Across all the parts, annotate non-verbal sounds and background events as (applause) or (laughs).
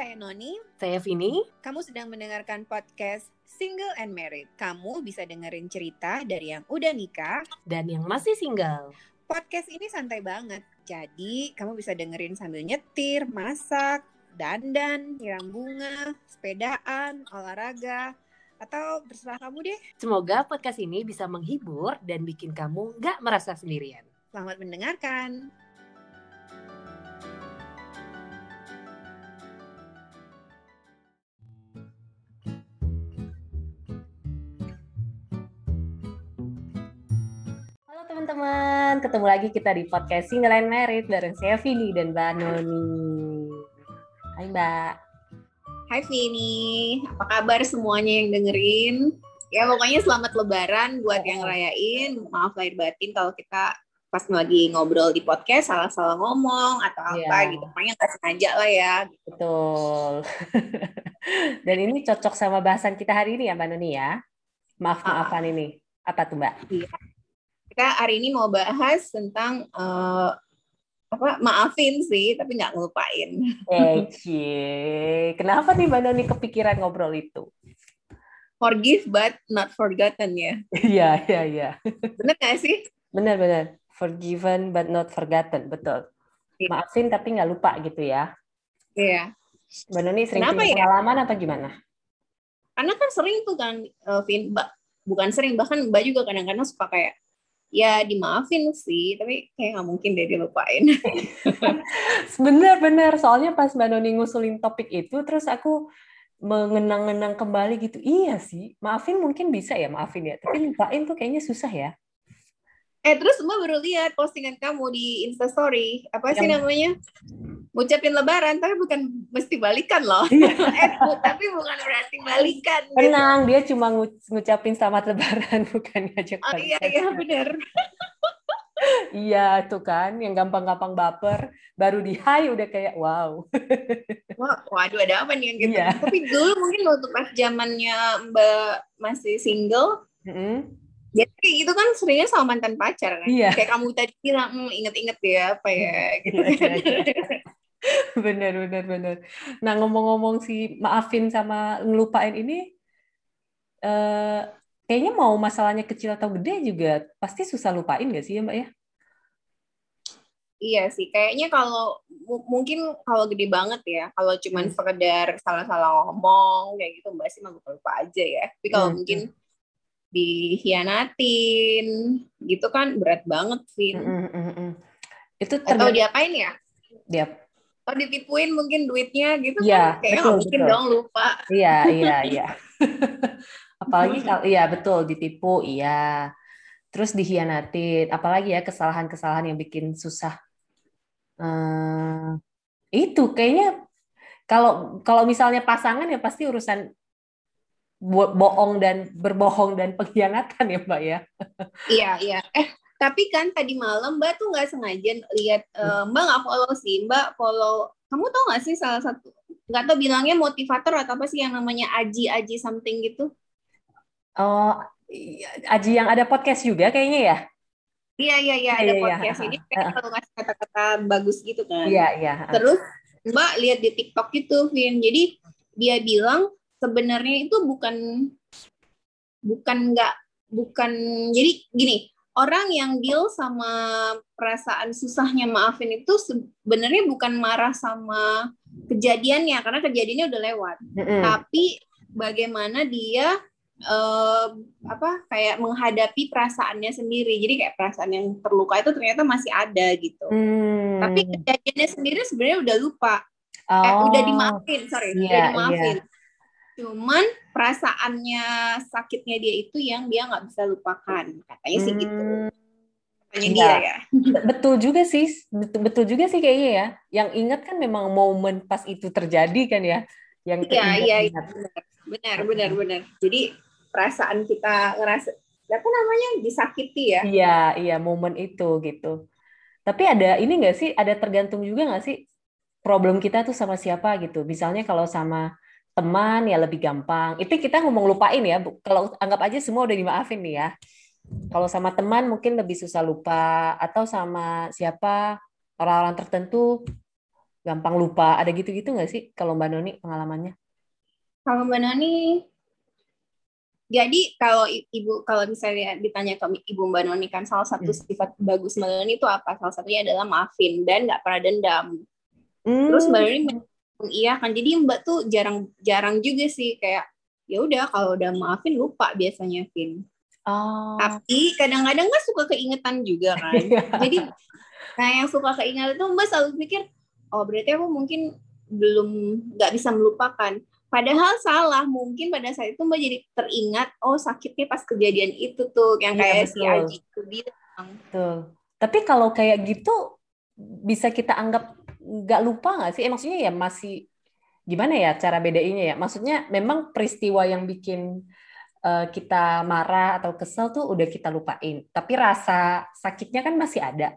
saya Noni. Saya Vini. Kamu sedang mendengarkan podcast Single and Married. Kamu bisa dengerin cerita dari yang udah nikah dan yang masih single. Podcast ini santai banget. Jadi, kamu bisa dengerin sambil nyetir, masak, dandan, nyiram bunga, sepedaan, olahraga, atau terserah kamu deh. Semoga podcast ini bisa menghibur dan bikin kamu nggak merasa sendirian. Selamat mendengarkan. Teman-teman, ketemu lagi kita di podcast Single and Married bareng saya Vini dan Mbak Noni. Hai Mbak. Hai Vini, apa kabar semuanya yang dengerin? Ya pokoknya selamat lebaran buat yang rayain. Maaf lahir batin kalau kita pas lagi ngobrol di podcast salah-salah ngomong atau apa Iya. gitu. Pokoknya nggak sengaja lah ya. Betul. (laughs) dan ini cocok sama bahasan kita hari ini ya Mbak Noni ya. Maaf-maafan ini. Apa tuh Mbak? Kita hari ini mau bahas tentang eh, apa maafin sih, tapi nggak ngelupain. Ecie. Kenapa nih Mbak Noni kepikiran ngobrol itu? Forgive but not forgotten ya. Iya, iya, iya. Bener nggak sih? Benar-benar. Forgiven but not forgotten. Betul. Iya. Maafin tapi nggak lupa gitu ya. Iya. Mbak Noni sering Kenapa punya ya? pengalaman apa gimana? Karena kan sering tuh kan, eh, Vin, Mbak, bukan sering, bahkan Mbak juga kadang-kadang suka kayak, ya dimaafin sih, tapi kayak nggak mungkin deh dilupain. (laughs) Benar-benar. Soalnya pas Mbak Noni ngusulin topik itu, terus aku mengenang-enang kembali gitu. Iya sih, maafin mungkin bisa ya, maafin ya. Tapi lupain tuh kayaknya susah ya. Eh terus Mbak baru lihat postingan kamu di Instastory, apa sih Yang- namanya? Ngucapin lebaran, tapi bukan mesti balikan loh. Iya. (laughs) eh, bu- tapi bukan berarti balikan. gitu. Tenang, dia cuma ngu- ngucapin selamat lebaran, (laughs) bukan ngajak Oh iya, balikan. iya bener. (laughs) Iya, tuh kan, yang gampang-gampang baper, baru di hai udah kayak wow. Wah, waduh ada apa nih yang gitu. Iya. Tapi dulu mungkin waktu pas zamannya Mbak masih single, Mm-mm. Jadi itu kan seringnya sama mantan pacar kan. Iya. Kayak kamu tadi bilang, "Hmm, inget-inget ya apa ya gitu Iya, kan. iya, iya. (laughs) Bener, bener, bener. Nah, ngomong-ngomong si maafin sama ngelupain ini, eh, kayaknya mau masalahnya kecil atau gede juga pasti susah lupain gak sih ya Mbak ya? Iya sih, kayaknya kalau mu- mungkin kalau gede banget ya, kalau cuman Hmm. sekedar salah-salah ngomong kayak gitu Mbak sih mah lupa aja ya. Tapi kalau Hmm, mungkin dihianatin gitu kan berat banget sih. Mm, mm, mm, mm. Itu Atau tergantung diapain ya? dia. Atau ditipuin mungkin duitnya gitu Iya, kan. Kayaknya betul, nggak mungkin betul. dong lupa. Iya, iya, iya. (laughs) Apalagi kalau iya betul ditipu, iya. Terus dihianatin, apalagi ya kesalahan-kesalahan yang bikin susah. Eh, itu kayaknya kalau kalau misalnya pasangan ya pasti urusan bo- bohong dan berbohong dan pengkhianatan ya Mbak ya. Iya, iya. Eh, tapi kan tadi malam Mbak tuh nggak sengaja lihat eh, Mbak nggak follow sih, Mbak follow. Kamu tau nggak sih salah satu nggak tau bilangnya motivator atau apa sih yang namanya Aji Aji something gitu? Oh, iya, Aji yang ada podcast juga kayaknya ya. Iya, iya, iya. Iya, Ada iya, iya. podcast ini kayak kalau ngasih kata-kata bagus gitu kan. Iya, iya. Terus Mbak lihat di TikTok gitu, Vin. Jadi dia bilang sebenarnya itu bukan bukan nggak bukan jadi gini orang yang deal sama perasaan susahnya maafin itu sebenarnya bukan marah sama kejadiannya karena kejadiannya udah lewat. Mm-mm. tapi bagaimana dia eh, apa kayak menghadapi perasaannya sendiri. Jadi kayak perasaan yang terluka itu ternyata masih ada gitu. Hmm. tapi kejadiannya sendiri sebenarnya udah lupa. Eh Oh, udah dimaafin sorry udah iya, dimaafin cuman perasaannya sakitnya dia itu yang dia nggak bisa lupakan katanya sih gitu Hmm. katanya Iya. dia ya Betul juga sih, betul, betul juga sih kayaknya ya. Yang ingat kan memang momen pas itu terjadi kan ya, yang iya iya keinget-ingat. benar benar benar benar jadi perasaan kita ngerasa apa namanya disakiti ya Iya, iya momen itu gitu. Tapi ada ini nggak sih? Ada tergantung juga nggak sih problem kita tuh sama siapa gitu. Misalnya kalau sama teman ya lebih gampang. Itu kita ngomong lupain ya. Kalau anggap aja semua udah dimaafin nih ya. Kalau sama teman mungkin lebih susah lupa atau sama siapa orang-orang tertentu gampang lupa. Ada gitu-gitu nggak sih kalau Mbak Noni pengalamannya? Kalau Mbak Noni, jadi kalau ibu kalau misalnya ditanya ke ibu Mbak Noni kan salah satu hmm. sifat bagus Mbak Noni itu apa? Salah satunya adalah maafin dan nggak pernah dendam. Hmm. Terus Mbak Noni iya kan jadi Mbak tuh jarang jarang juga sih kayak ya udah kalau udah maafin lupa biasanya Vin. Oh. Tapi kadang-kadang kan suka keingetan juga kan. (laughs) Iya. Jadi nah yang suka keingetan itu Mbak selalu pikir oh berarti aku mungkin belum nggak bisa melupakan. Padahal salah, mungkin pada saat itu Mbak jadi teringat, oh sakitnya pas kejadian itu tuh, yang iya, kayak ya, si Aji itu bilang. Betul. Tapi kalau kayak gitu, bisa kita anggap nggak lupa nggak sih? Eh, maksudnya ya masih, gimana ya cara bedainnya ya? Maksudnya memang peristiwa yang bikin uh, kita marah atau kesel tuh udah kita lupain. Tapi rasa sakitnya kan masih ada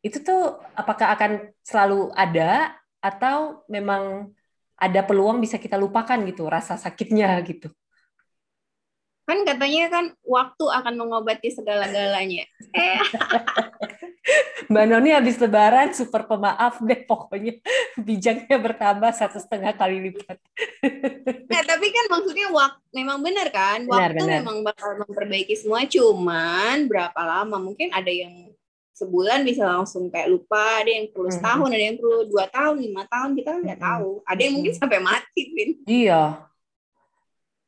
itu tuh apakah akan selalu ada atau memang ada peluang bisa kita lupakan gitu rasa sakitnya gitu kan katanya kan waktu akan mengobati segala-galanya. Eh. (laughs) Mbak Noni habis lebaran super pemaaf deh pokoknya bijaknya bertambah satu setengah kali lipat. (laughs) nah tapi kan maksudnya waktu memang benar kan? Waktu benar, benar. memang bakal memperbaiki semua cuman berapa lama? Mungkin ada yang sebulan bisa langsung kayak lupa ada yang perlu setahun hmm. ada yang perlu dua tahun lima tahun kita nggak tahu. Ada yang mungkin sampai mati Vin. Iya.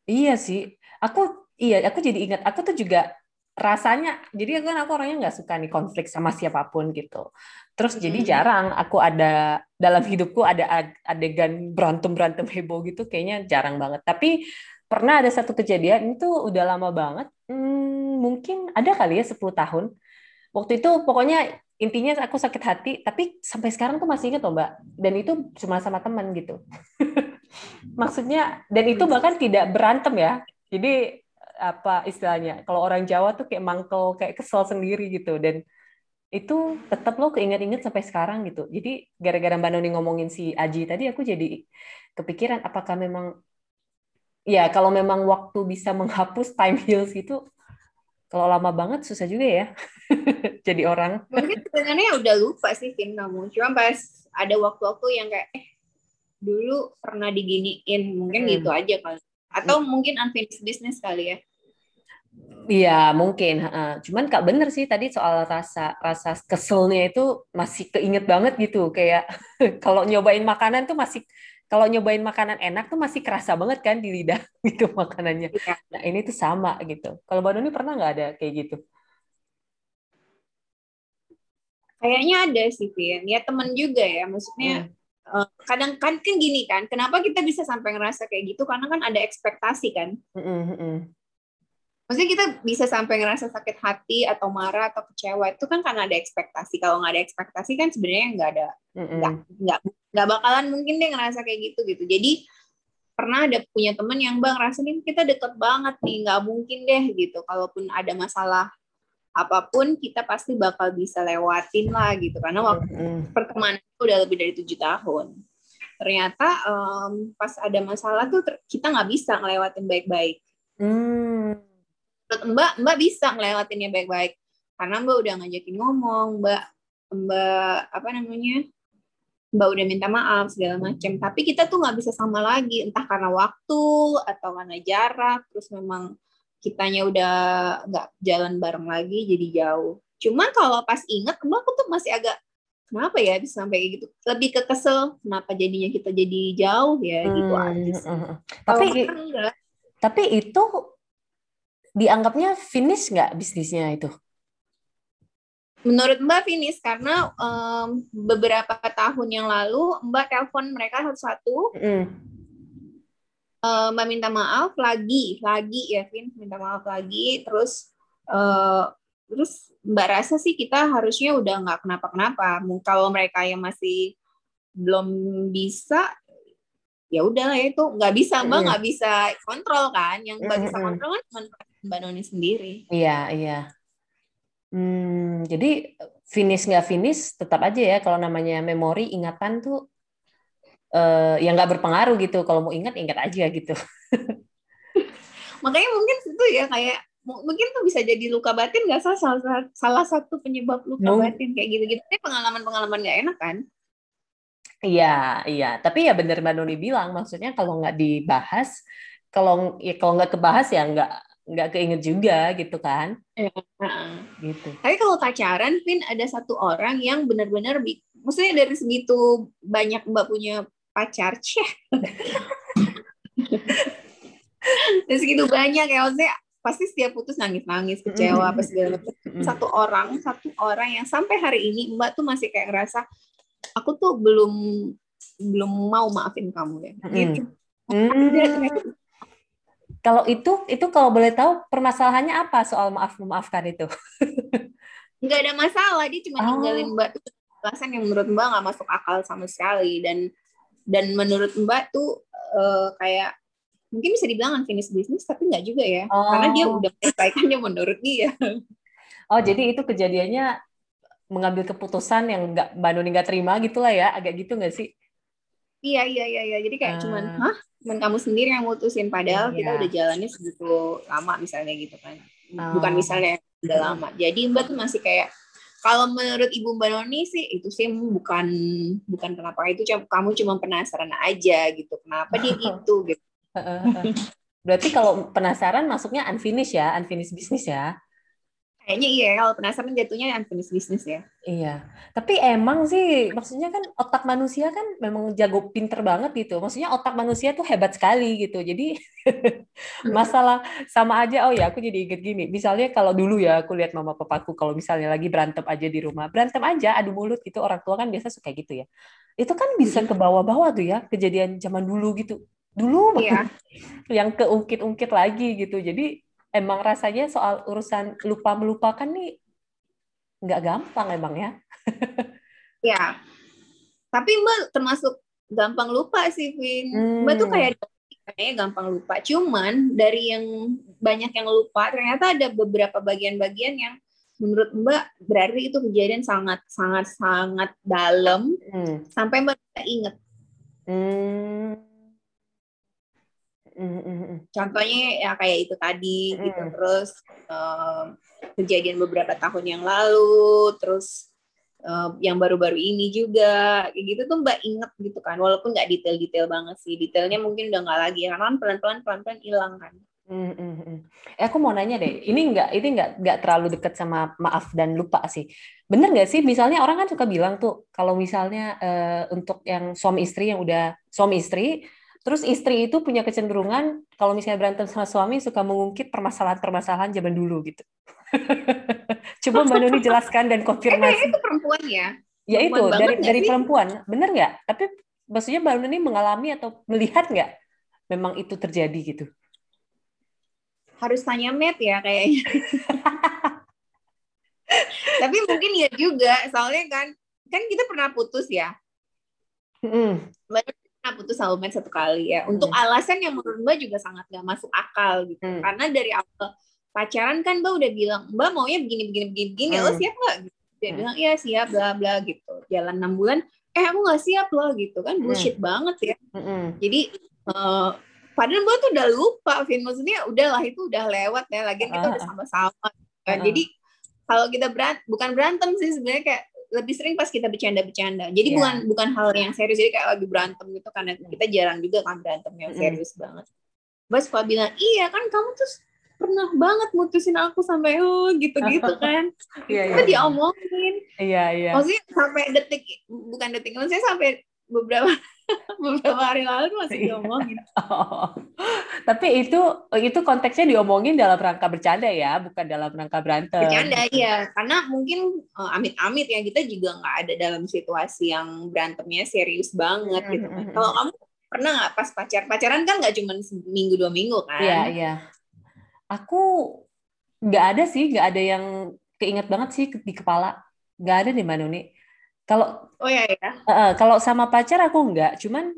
Iya sih. Aku iya aku jadi ingat aku tuh juga rasanya jadi kan aku orangnya nggak suka nih konflik sama siapa pun gitu. Terus jadi jarang aku ada dalam hidupku ada adegan berantem berantem heboh gitu kayaknya jarang banget. Tapi pernah ada satu kejadian itu udah lama banget hmm, mungkin ada kali ya 10 tahun. Waktu itu pokoknya intinya aku sakit hati tapi sampai sekarang tuh masih ingat loh mbak. Dan itu cuma sama teman gitu. (laughs) Maksudnya dan itu bahkan tidak berantem ya. Jadi apa istilahnya kalau orang Jawa tuh kayak mangkel kayak kesel sendiri gitu dan itu tetap lo keinget-inget sampai sekarang gitu jadi gara-gara mbak Noni ngomongin si Aji tadi aku jadi kepikiran apakah memang ya kalau memang waktu bisa menghapus time heals gitu kalau lama banget susah juga ya (laughs) jadi orang. Mungkin sebenarnya udah lupa sih Kim kamu. Cuma pas ada waktu-waktu yang kayak eh dulu pernah diginiin mungkin hmm. gitu aja kali. Atau mungkin unfinished business kali ya. Iya mungkin, cuman kak bener sih tadi soal rasa rasa keselnya itu masih keinget banget gitu kayak (laughs) kalau nyobain makanan tuh masih kalau nyobain makanan enak tuh masih kerasa banget kan di lidah (laughs) gitu makanannya. Ya. Nah ini tuh sama gitu. Kalau Mbak Doni pernah nggak ada kayak gitu? Kayaknya ada sih, Vin. Ya temen juga ya, maksudnya hmm. Uh, kadang kan kan gini kan, kenapa kita bisa sampai ngerasa kayak gitu? Karena kan ada ekspektasi kan. Mm -hmm maksudnya kita bisa sampai ngerasa sakit hati atau marah atau kecewa itu kan karena ada ekspektasi. Kalau nggak ada ekspektasi kan sebenarnya nggak ada nggak mm nggak nggak bakalan mungkin deh ngerasa kayak gitu gitu. Jadi pernah ada punya temen yang bang ngerasa nih kita deket banget nih nggak mungkin deh gitu. Kalaupun ada masalah apa pun kita pasti bakal bisa lewatin lah gitu. Karena waktu mm-hmm. pertemanan itu udah lebih dari tujuh tahun. Ternyata um, pas ada masalah tuh kita nggak bisa ngelewatin baik-baik. Mm Mbak Mbak bisa ngelewatinnya baik-baik. Karena Mbak udah ngajakin ngomong Mbak Mbak apa namanya Mbak udah minta maaf segala macam tapi kita tuh nggak bisa sama lagi. Entah karena waktu atau karena jarak terus memang kitanya udah nggak jalan bareng lagi jadi jauh cuman kalau pas ingat Mbak aku tuh masih agak kenapa ya bisa sampai kayak gitu lebih ke kesel kenapa jadinya kita jadi jauh ya gitu hmm, aja sih. Hmm, hmm. tapi tapi itu dianggapnya finish nggak bisnisnya itu? Menurut Mbak finish karena um, beberapa tahun yang lalu Mbak telepon mereka satu-satu, mm. Uh, Mbak minta maaf lagi, lagi ya Vin minta maaf lagi, terus uh, terus Mbak rasa sih kita harusnya udah nggak kenapa-kenapa. Kalau mereka yang masih belum bisa ya udah ya itu nggak bisa mbak nggak mm. bisa kontrol kan yang mbak bisa kontrol kan cuma Mbak Noni sendiri. Iya, iya. Hmm, jadi finish nggak finish tetap aja ya kalau namanya memori ingatan tuh uh, ya nggak berpengaruh gitu. Kalau mau ingat ingat aja gitu. (laughs) Makanya mungkin itu ya kayak mungkin tuh bisa jadi luka batin nggak salah, salah salah satu penyebab luka batin kayak gitu-gitu. Ini pengalaman-pengalaman nggak enak kan? Iya, iya. Tapi ya bener Mbak Nuni bilang, maksudnya kalau nggak dibahas, kalau ya kalau nggak kebahas ya nggak nggak keinget juga gitu kan? Ya. Gitu. Tapi kalau pacaran, Vin ada satu orang yang benar-benar, maksudnya dari segitu banyak Mbak punya pacar, ceh. dari segitu banyak ya, maksudnya pasti setiap putus nangis-nangis, kecewa, apa segala macam. Satu orang, satu orang yang sampai hari ini Mbak tuh masih kayak ngerasa aku tuh belum belum mau maafin kamu ya. Gitu. Hmm. Kalau itu itu kalau boleh tahu permasalahannya apa soal maaf memaafkan itu? Nggak ada masalah, dia cuma oh. ninggalin Mbak tuh alasan yang menurut Mbak nggak masuk akal sama sekali dan dan menurut Mbak tuh uh, kayak mungkin bisa dibilang unfinished business tapi nggak juga ya oh. karena dia udah menyelesaikannya menurut dia. Oh jadi itu kejadiannya mengambil keputusan yang nggak Mbak Nuni nggak terima gitulah ya, agak gitu nggak sih? Iya iya iya iya. Jadi kayak uh, cuman, hah, cuman kamu sendiri yang mutusin padahal iya. kita udah jalannya segitu lama misalnya gitu kan. Uh. Bukan misalnya udah lama. Jadi Mbak tuh masih kayak kalau menurut Ibu Mbak Noni sih itu sih bukan bukan kenapa itu kamu cuma penasaran aja gitu. Kenapa dia (laughs) gitu gitu. Berarti kalau penasaran masuknya unfinished ya, unfinished business ya. Kayaknya iya, kalau penasaran jatuhnya unfinished business ya. Iya, tapi emang sih, maksudnya kan otak manusia kan memang jago pinter banget gitu. Maksudnya otak manusia tuh hebat sekali gitu. Jadi (laughs) masalah sama aja, oh ya aku jadi inget gini. Misalnya kalau dulu ya aku lihat mama papaku kalau misalnya lagi berantem aja di rumah. Berantem aja, adu mulut gitu. Orang tua kan biasa suka gitu ya. Itu kan bisa ke bawah-bawah tuh ya, kejadian zaman dulu gitu. Dulu iya. (laughs) yang keungkit-ungkit lagi gitu. Jadi emang rasanya soal urusan lupa melupakan nih nggak gampang emang ya. (laughs) ya. Tapi Mbak termasuk gampang lupa sih, Vin. Hmm. Mbak tuh kayak kayaknya gampang lupa. Cuman dari yang banyak yang lupa, ternyata ada beberapa bagian-bagian yang menurut Mbak berarti itu kejadian sangat sangat sangat dalam hmm. sampai Mbak inget. Hmm. Contohnya ya kayak itu tadi mm. gitu terus um, kejadian beberapa tahun yang lalu terus um, yang baru-baru ini juga kayak gitu tuh mbak inget gitu kan walaupun nggak detail-detail banget sih detailnya mungkin udah nggak lagi karena kan pelan-pelan pelan-pelan hilang kan. Mm -hmm. Eh, aku mau nanya deh, ini nggak ini nggak nggak terlalu dekat sama maaf dan lupa sih. Bener nggak sih? Misalnya orang kan suka bilang tuh kalau misalnya uh, untuk yang suami istri yang udah suami istri Terus istri itu punya kecenderungan kalau misalnya berantem sama suami suka mengungkit permasalahan-permasalahan zaman dulu gitu. (laughs) Coba Mbak Nuni jelaskan dan konfirmasi. Eh, itu perempuan ya? Ya itu dari dari sih? perempuan, bener nggak? Tapi maksudnya Mbak Nuni mengalami atau melihat nggak memang itu terjadi gitu? Harus tanya Matt ya kayaknya. (laughs) Tapi mungkin ya juga, soalnya kan kan kita pernah putus ya. Mm pernah putus Matt satu kali ya. Untuk hmm. alasan yang menurut Mbak juga sangat gak masuk akal gitu. Hmm. Karena dari awal pacaran kan Mbak udah bilang, Mbak maunya begini begini begini begini, hmm. lo siap nggak? Gitu. Dia hmm. bilang iya siap bla bla gitu. Jalan enam bulan, eh aku nggak siap loh gitu kan hmm. bullshit hmm. banget ya. Hmm. Jadi uh, padahal Mbak tuh udah lupa, Vin maksudnya udahlah itu udah lewat ya. Lagian kita udah ah. sama-sama. Kan. Jadi kalau kita berat bukan berantem sih sebenarnya kayak lebih sering pas kita bercanda-bercanda. Jadi yeah. bukan bukan hal yang serius. Jadi kayak lagi berantem gitu karena kita jarang juga kan berantem yang serius mm. banget. Bos suka bilang, iya kan kamu tuh pernah banget mutusin aku sampai oh gitu-gitu (laughs) kan. Iya, yeah, yeah. diomongin. Iya, yeah, iya. Yeah. Maksudnya sampai detik bukan detik, maksudnya sampai beberapa (laughs) beberapa hari lalu masih iya. diomongin. Oh. (laughs) Tapi itu itu konteksnya diomongin dalam rangka bercanda ya, bukan dalam rangka berantem. Bercanda ya, karena mungkin uh, amit-amit ya kita juga nggak ada dalam situasi yang berantemnya serius banget gitu kan. Kalau kamu pernah nggak pas pacar pacaran kan nggak cuma minggu dua minggu kan? Iya iya. Aku nggak ada sih, nggak ada yang keinget banget sih di kepala. Nggak ada nih Mbak Nuni kalau oh ya ya. Uh, kalau sama pacar aku enggak, cuman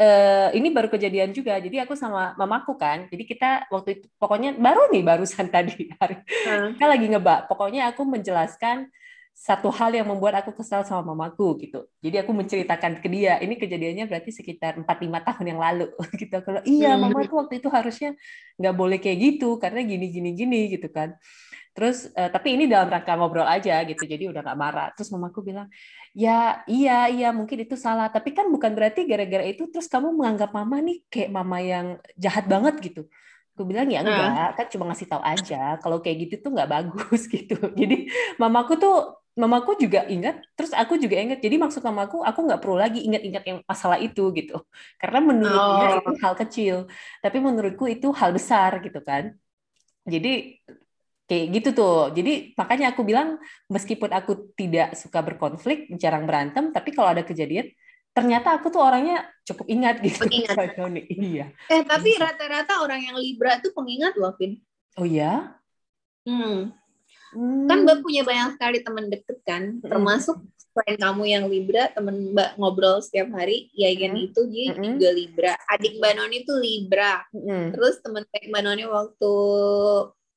uh, ini baru kejadian juga. Jadi aku sama mamaku kan. Jadi kita waktu itu pokoknya baru nih barusan (laughs) tadi hari. Hmm. Kita lagi ngebak. Pokoknya aku menjelaskan satu hal yang membuat aku kesal sama mamaku gitu. Jadi aku menceritakan ke dia, ini kejadiannya berarti sekitar 4 5 tahun yang lalu (laughs) gitu. Kalau iya, hmm. mama itu waktu itu harusnya nggak boleh kayak gitu karena gini gini gini gitu kan. Terus uh, tapi ini dalam rangka ngobrol aja gitu, jadi udah nggak marah. Terus mamaku bilang, ya iya iya mungkin itu salah, tapi kan bukan berarti gara-gara itu terus kamu menganggap mama nih kayak mama yang jahat banget gitu. Aku bilang ya enggak, kan cuma ngasih tahu aja kalau kayak gitu tuh nggak bagus (laughs) gitu. Jadi mamaku tuh mamaku juga ingat, terus aku juga ingat. Jadi maksud mamaku, aku nggak perlu lagi ingat-ingat yang masalah itu gitu. Karena menurutnya oh. itu hal kecil, tapi menurutku itu hal besar gitu kan. Jadi kayak gitu tuh. Jadi makanya aku bilang meskipun aku tidak suka berkonflik, jarang berantem, tapi kalau ada kejadian, ternyata aku tuh orangnya cukup ingat gitu. Pengingat. (laughs) iya. Eh tapi rata-rata orang yang Libra tuh pengingat loh, Vin. Oh ya? Hmm. Hmm. Kan Mbak punya banyak sekali teman deket kan, hmm. termasuk selain kamu yang Libra, temen Mbak ngobrol setiap hari, ya kan hmm. itu dia hmm. juga Libra. Adik Mbak Noni itu Libra. Hmm. Terus temen Mbak Noni waktu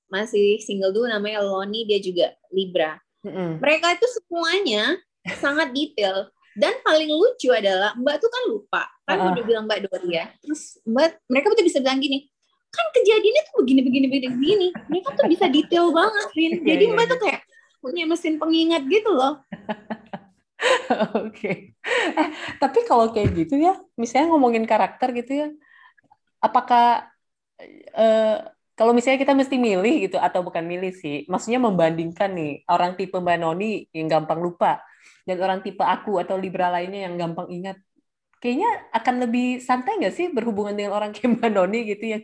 masih single dulu namanya Loni, dia juga Libra. Hmm. Mereka itu semuanya sangat detail. Dan paling lucu adalah Mbak tuh kan lupa, kan uh -uh. udah bilang Mbak Dori ya. Terus Mbak, mereka tuh bisa bilang gini, kan kejadiannya tuh begini begini begini begini mereka tuh bisa detail banget Rin iya, jadi yeah, mbak yeah. tuh kayak punya mesin pengingat gitu loh (laughs) Oke, okay. eh tapi kalau kayak gitu ya, misalnya ngomongin karakter gitu ya, apakah eh, kalau misalnya kita mesti milih gitu atau bukan milih sih, maksudnya membandingkan nih orang tipe Mbak Noni yang gampang lupa dan orang tipe aku atau Libra lainnya yang gampang ingat, kayaknya akan lebih santai nggak sih berhubungan dengan orang (laughs) kayak Mbak Noni gitu yang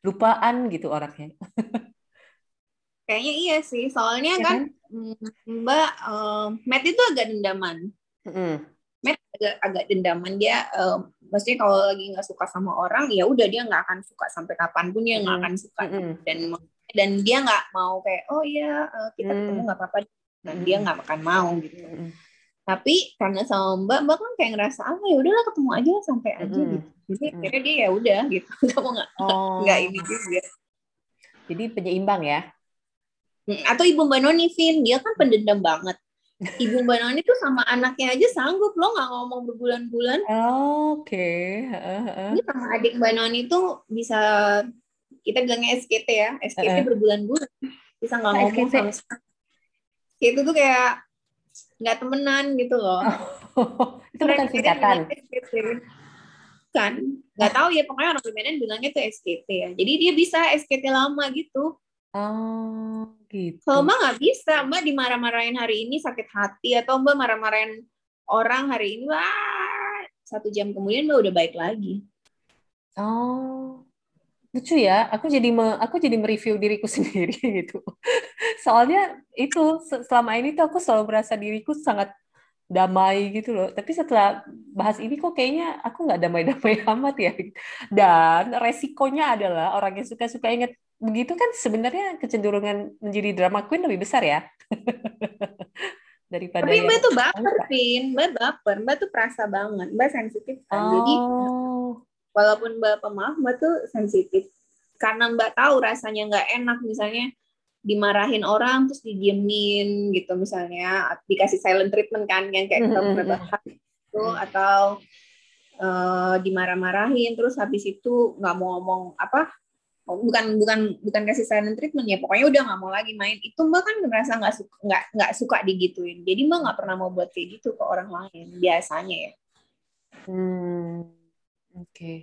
lupaan gitu orangnya. Kayaknya iya sih, soalnya ya kan, kan Mbak uh, Matt itu agak dendaman. Mm. Matt agak agak dendaman dia, uh, maksudnya kalau lagi nggak suka sama orang, ya udah dia nggak akan suka sampai kapan pun dia nggak mm. akan suka mm. dan dan dia nggak mau kayak oh iya uh, kita mm. ketemu nggak apa-apa, dan mm. dia nggak akan mau gitu. Mm. Tapi karena sama Mbak, Mbak kan kayak ngerasa ah ya udahlah ketemu aja sampai aja mm. gitu jadi hmm. akhirnya dia ya udah gitu (laughs) kamu nggak oh. nggak ini juga jadi penyeimbang ya hmm, atau ibu mbak Noni Vin dia kan pendendam banget ibu mbak Noni tuh sama anaknya aja sanggup lo nggak ngomong berbulan-bulan. Oh, oke okay. uh, uh. sama adik mbak Noni tuh bisa kita bilangnya SKT ya SKT uh. berbulan-bulan. Bisa nggak ngomong sama itu tuh kayak nggak temenan gitu loh. Oh, (laughs) itu bukan singkatan. bukan. Nggak tahu ya pokoknya orang Medan bilangnya tuh SKT ya. Jadi dia bisa SKT lama gitu oh gitu kalau mbak nggak bisa mbak dimarah-marahin hari ini sakit hati atau mbak marah-marahin orang hari ini wah satu jam kemudian mbak udah baik lagi oh lucu ya aku jadi me, aku jadi mereview diriku (laughs) sendiri gitu soalnya itu selama ini tuh aku selalu merasa diriku sangat damai gitu loh. Tapi setelah bahas ini kok kayaknya aku nggak damai-damai (laughs) amat ya. Dan resikonya adalah orang yang suka-suka inget begitu kan sebenarnya kecenderungan menjadi drama queen lebih besar ya. (laughs) Daripada Tapi Mbak tuh baper, Pin. Mbak baper. Mbak tuh perasa banget. Mbak sensitif kan. Oh. Jadi walaupun Mbak pemaaf, Mbak tuh sensitif. Karena Mbak tahu rasanya nggak enak misalnya dimarahin orang terus didiemin gitu misalnya dikasih silent treatment kan yang kayak kita pernah bahas itu atau uh, dimarah-marahin terus habis itu nggak mau ngomong apa bukan bukan bukan kasih silent treatment ya. Pokoknya udah nggak mau lagi main. Itu mbak kan ngerasa nggak suka nggak nggak suka digituin. Jadi mbak nggak pernah mau buat kayak gitu ke orang lain biasanya ya. Hmm oke. Okay.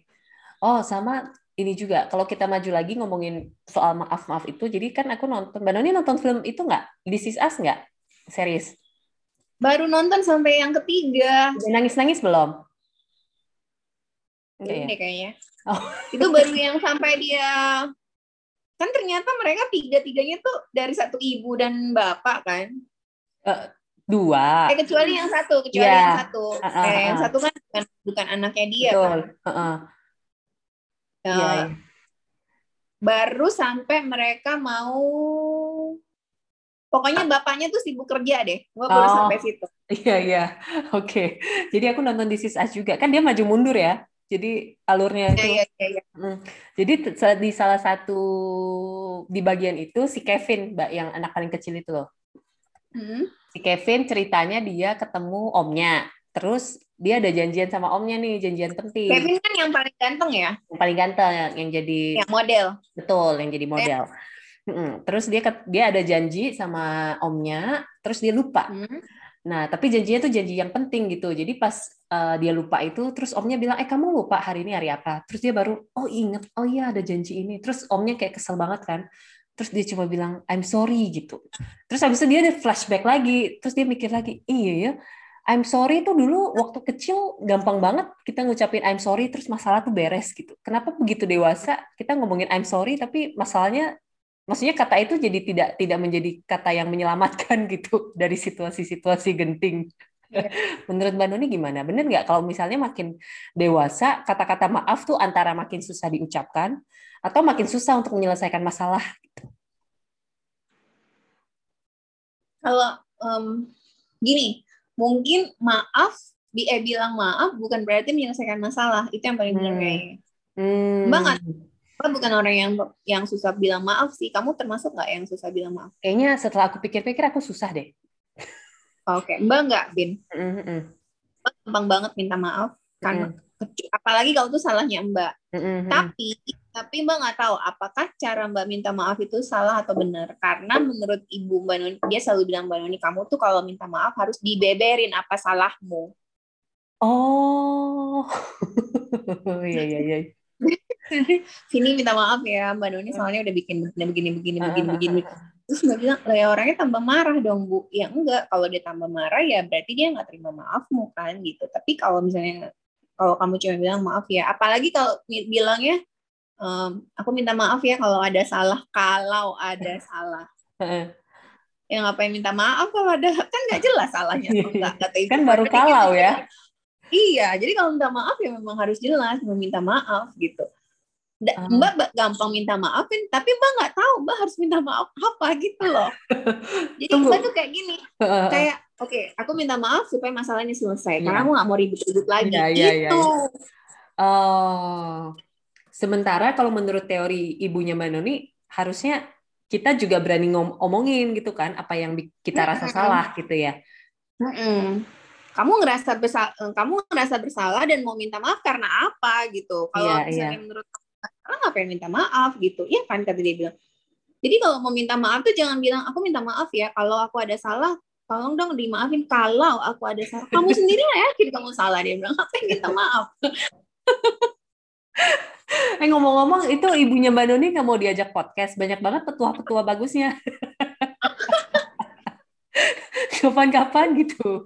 oh sama ini juga. Kalau kita maju lagi ngomongin soal maaf maaf itu jadi kan aku nonton mbak Noni nonton film itu nggak? This Is Us nggak? Series? Baru nonton sampai yang ketiga. Nangis nangis belum? Enggak ya? kayaknya oh. itu baru yang sampai dia kan ternyata mereka tiga tiganya tuh dari satu ibu dan bapak kan uh, dua eh, kecuali yang satu kecuali yeah. yang satu uh, uh, uh. Eh, yang satu kan bukan, bukan anaknya dia Betul. kan uh, uh. Iya, iya. Baru sampai mereka mau Pokoknya bapaknya tuh sibuk kerja deh. Gua baru oh, sampai situ. Iya, iya. Oke. Okay. Jadi aku nonton This Is Us juga. Kan dia maju mundur ya. Jadi alurnya itu. Iya, iya, iya. Hmm. Jadi di salah satu di bagian itu si Kevin, Mbak, yang anak paling kecil itu loh. Hmm. Si Kevin ceritanya dia ketemu omnya. Terus dia ada janjian sama omnya nih, janjian penting. Kevin kan yang paling ganteng ya? Yang paling ganteng, yang jadi yang model. Betul, yang jadi model. Mm-mm. Terus dia dia ada janji sama omnya, terus dia lupa. Hmm. Nah, tapi janjinya tuh janji yang penting gitu. Jadi pas uh, dia lupa itu, terus omnya bilang, eh kamu lupa hari ini hari apa? Terus dia baru, oh inget, oh iya ada janji ini. Terus omnya kayak kesel banget kan. Terus dia cuma bilang, I'm sorry gitu. Terus habis itu dia ada flashback lagi. Terus dia mikir lagi, iya ya, I'm sorry itu dulu waktu kecil gampang banget kita ngucapin I'm sorry terus masalah tuh beres gitu. Kenapa begitu dewasa kita ngomongin I'm sorry tapi masalahnya maksudnya kata itu jadi tidak tidak menjadi kata yang menyelamatkan (laughs) gitu dari situasi-situasi genting. Iya. (laughs) Menurut Mbak Nuni gimana? Bener nggak kalau misalnya makin dewasa kata-kata maaf tuh antara makin susah diucapkan atau makin susah untuk menyelesaikan masalah? Kalau um, gini, mungkin maaf, bi eh, bilang maaf bukan berarti menyelesaikan masalah. Itu yang paling benar Hmm. kayaknya. Hmm. Mbak Mbak bukan orang yang yang susah bilang maaf sih. Kamu termasuk nggak yang susah bilang maaf? Kayaknya setelah aku pikir-pikir aku susah deh. Oke, Mbak nggak, Bin. Mm-mm. Mbak gampang banget minta maaf karena Mm-mm. apalagi kalau itu salahnya Mbak. Mm-mm. Tapi tapi Mbak nggak tahu apakah cara Mbak minta maaf itu salah atau benar. Karena menurut Ibu Mbak Noni, dia selalu bilang Mbak Noni, kamu tuh kalau minta maaf harus dibeberin apa salahmu. Oh, (laughs) iya iya iya. (laughs) Sini minta maaf ya Mbak Noni soalnya udah bikin begini begini begini Ah, begini begini. Terus Mbak bilang, lah ya orangnya tambah marah dong Bu. Ya enggak, kalau dia tambah marah ya berarti dia nggak terima maafmu kan gitu. Tapi kalau misalnya kalau kamu cuma bilang maaf ya, apalagi kalau bilangnya ehm, aku minta maaf ya kalau ada salah, kalau ada (laughs) salah. Ya ngapain minta maaf kalau ada (laughs) kan nggak jelas salahnya enggak kata ibu. Kan baru kita kalau ya. Iya, jadi kalau minta maaf ya memang harus jelas meminta maaf gitu. Da- Ah. Mbak ba- gampang minta maafin, tapi Mbak nggak tahu Mbak harus minta maaf apa gitu loh. (laughs) Jadi Tunggu. Mbak tuh kayak gini, kayak oke, aku minta maaf supaya masalah ini selesai. Iya. Karena aku nggak mau ribut-ribut lagi. Iya, iya, iya, itu. Oh, sementara kalau menurut teori ibunya Mbak Noni, harusnya kita juga berani ngom- ngomongin gitu kan, apa yang kita rasa salah gitu ya. Mm-mm. Kamu ngerasa bersalah, kamu ngerasa bersalah dan mau minta maaf karena apa gitu? Kalau Iya, misalnya iya. menurut nggak ngapain minta maaf gitu? Iya kan kata dia bilang. Jadi kalau mau minta maaf tuh jangan bilang aku minta maaf ya. Kalau aku ada salah, tolong dong dimaafin. Kalau aku ada salah, kamu (laughs) sendiri lah yakin kamu salah dia bilang ngapain minta maaf? Eh ngomong-ngomong, itu ibunya Mbak Noni nggak mau diajak podcast, banyak banget petua-petua bagusnya. (laughs) Kapan-kapan gitu.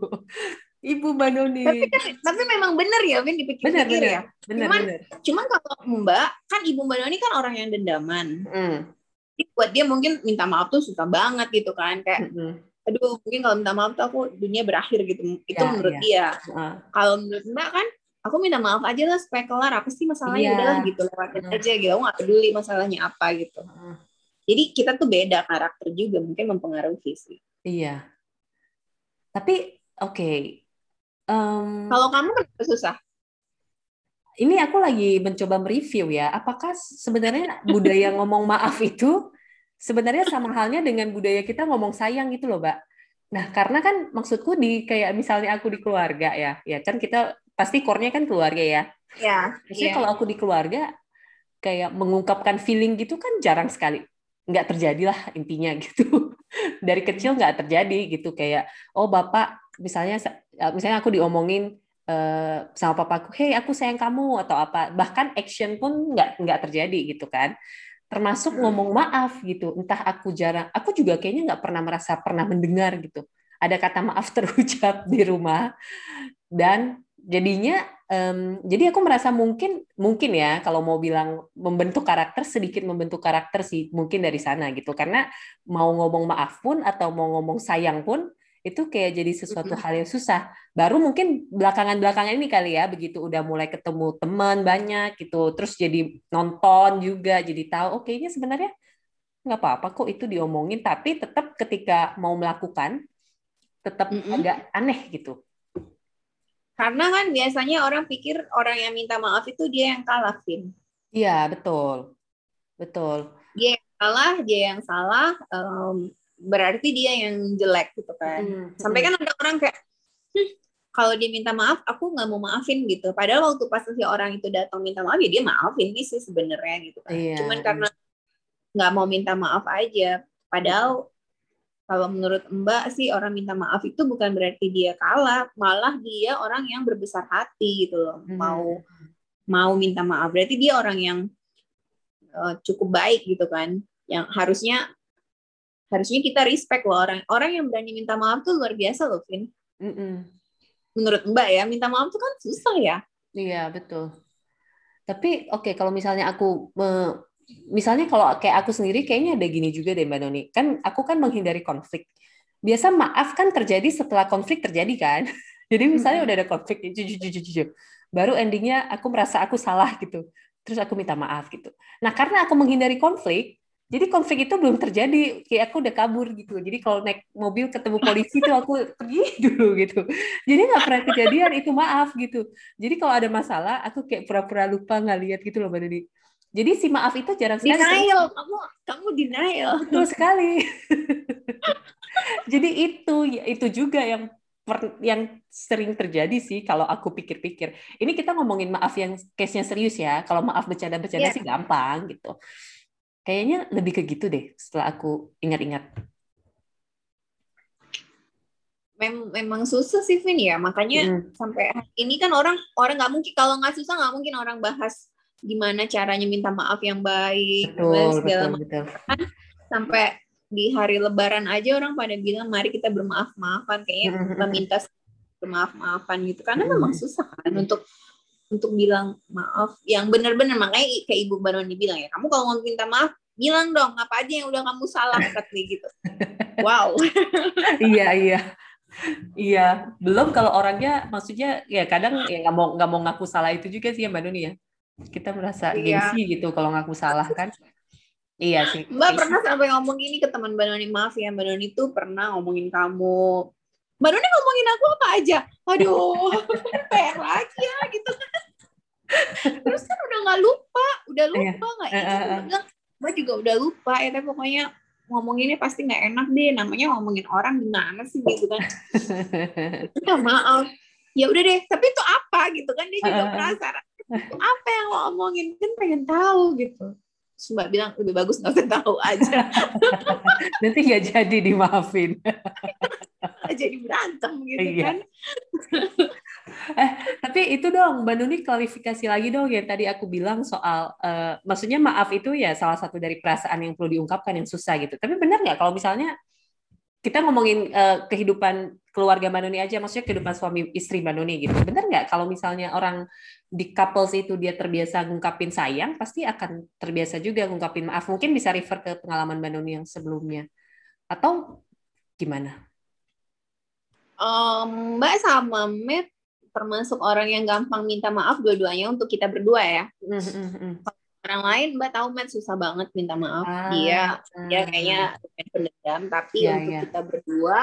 Ibu Mbak Noni. Tapi kan, tapi memang bener ya, Vin Benar, dipikir-pikir benar. ya. Benar, Cuman- benar. Cuman kalau Mbak, kan ibu Mbak Noni kan orang yang dendaman. Mm, Jadi buat dia mungkin minta maaf tuh susah banget gitu kan. Kayak mm, mm. aduh mungkin kalau minta maaf tuh aku dunia berakhir gitu itu Ya, menurut ya. dia Ah, kalau menurut mbak kan aku minta maaf aja lah supaya kelar apa sih masalahnya Iya. udahlah gitu lewatin Hmm. aja gitu aku nggak peduli masalahnya apa gitu ah. jadi kita tuh beda karakter juga mungkin mempengaruhi sih Iya. Tapi oke. Em, kalau kamu kenapa susah ini aku lagi mencoba mereview ya. Apakah sebenarnya budaya (laughs) ngomong maaf itu sebenarnya sama halnya dengan budaya kita ngomong sayang gitu loh, Mbak. Nah, karena kan maksudku di kayak misalnya aku di keluarga ya, ya kan kita pasti core-nya kan keluarga ya. ya Maksudnya iya. kalau aku di keluarga kayak mengungkapkan feeling gitu kan jarang sekali. Nggak terjadi lah intinya gitu. (laughs) Dari kecil nggak terjadi gitu kayak oh bapak misalnya misalnya aku diomongin eh, sama papaku, hey aku sayang kamu atau apa. Bahkan action pun nggak nggak terjadi gitu kan. Termasuk Hmm. ngomong maaf gitu. Entah aku jarang, aku juga kayaknya nggak pernah merasa pernah mendengar gitu. Ada kata maaf (laughs) terucap di rumah dan jadinya em, jadi aku merasa mungkin mungkin ya kalau mau bilang membentuk karakter sedikit membentuk karakter sih mungkin dari sana gitu karena mau ngomong maaf pun atau mau ngomong sayang pun itu kayak jadi sesuatu hal yang susah baru mungkin belakangan-belakangan ini kali ya begitu udah mulai ketemu teman banyak gitu terus jadi nonton juga jadi tahu oke ini sebenarnya nggak apa-apa kok itu diomongin tapi tetap ketika mau melakukan tetap Mm-mm. agak aneh gitu karena kan biasanya orang pikir orang yang minta maaf itu dia yang kalah Vin Iya, betul. Betul. salah dia yang salah em, berarti dia yang jelek gitu kan Hmm, sampai kan ada orang kayak "Hmm, kalau dia minta maaf aku nggak mau maafin gitu padahal waktu pas si orang itu datang minta maaf ya dia maafin ini sih sebenarnya gitu kan Iya. cuman karena nggak mau minta maaf aja. Padahal kalau menurut Mbak sih orang minta maaf itu bukan berarti dia kalah, malah dia orang yang berbesar hati gitu loh. Hmm. Mau mau minta maaf berarti dia orang yang uh, cukup baik gitu kan. Yang harusnya harusnya kita respect loh orang orang yang berani minta maaf tuh luar biasa loh, Vin. Mm -mm. Menurut Mbak ya, minta maaf tuh kan susah ya. Iya, betul. Tapi oke okay, kalau misalnya aku me, misalnya kalau kayak aku sendiri kayaknya ada gini juga deh Mbak Noni. Kan aku kan menghindari konflik. Biasa maaf kan terjadi setelah konflik terjadi kan. (laughs) Jadi misalnya udah ada konflik, baru endingnya aku merasa aku salah gitu. Terus aku minta maaf gitu. Nah karena aku menghindari konflik, jadi konflik itu belum terjadi. Kayak aku udah kabur gitu. Jadi kalau naik mobil ketemu polisi tuh aku pergi (laughs) dulu gitu. Jadi nggak pernah kejadian. Itu maaf gitu. Jadi kalau ada masalah aku kayak pura-pura lupa nggak lihat gitu loh mbak Didi. Jadi si maaf itu jarang sekali. Denial. Kamu kamu denial. Betul sekali. (laughs) Jadi itu ya, itu juga yang per, yang sering terjadi sih kalau aku pikir-pikir. Ini kita ngomongin maaf yang case-nya serius ya. Kalau maaf bercanda-bercanda yeah. sih gampang gitu Kayaknya lebih ke gitu deh setelah aku ingat-ingat. Mem memang susah sih Vin ya, makanya hmm. sampai ini kan orang orang nggak mungkin kalau nggak susah nggak mungkin orang bahas gimana caranya minta maaf yang baik betul, segala betul, betul. Kan, sampai di hari Lebaran aja orang pada bilang mari kita bermaaf-maafan kayaknya hmm. hmm, hmm. meminta bermaaf-maafan gitu karena hmm. memang susah kan untuk untuk bilang maaf yang benar-benar makanya kayak ibu Baroni bilang ya kamu kalau mau minta maaf bilang dong apa aja yang udah kamu salah katanya gitu. (laughs) Wow. Iya iya. Iya belum kalau orangnya maksudnya ya kadang ya nggak mau nggak mau ngaku salah itu juga sih ya mbak Nuni ya. Kita merasa iya. gengsi gitu kalau ngaku salah kan. Iya sih. Mbak pernah sampai ngomong gini ke teman mbak Nuni maaf ya mbak Nuni tuh pernah ngomongin kamu Mbak Nuni ngomongin aku apa aja? Aduh, (laughs) PR lagi ya gitu. Terus kan udah nggak lupa, udah iya. lupa nggak uh, uh, bilang, Mbak juga udah lupa ya, tapi pokoknya ngomonginnya pasti nggak enak deh. Namanya ngomongin orang gimana sih gitu kan? (laughs) ya maaf. Ya udah deh, tapi itu apa gitu kan? Dia juga penasaran. Itu apa yang lo omongin? Kan pengen tahu gitu. Terus Mbak bilang lebih bagus nggak usah tahu aja. (laughs) Nanti nggak jadi dimaafin. (laughs) jadi berantem gitu iya. kan. (laughs) eh tapi itu dong Mbak Nuni klarifikasi lagi dong yang tadi aku bilang soal uh, maksudnya maaf itu ya salah satu dari perasaan yang perlu diungkapkan yang susah gitu. Tapi benar nggak kalau misalnya kita ngomongin uh, kehidupan keluarga Mbak Nuni aja, maksudnya kehidupan suami istri Mbak Nuni gitu. Benar nggak kalau misalnya orang di couples itu dia terbiasa ngungkapin sayang, pasti akan terbiasa juga ngungkapin maaf. Mungkin bisa refer ke pengalaman Mbak Nuni yang sebelumnya. Atau gimana? Um, Mbak sama Matt termasuk orang yang gampang minta maaf dua-duanya untuk kita berdua ya. Mm-hmm. Orang lain Mbak tahu Matt susah banget minta maaf. Ah, dia ah, dia kayaknya pendendam tapi yeah, untuk yeah. kita berdua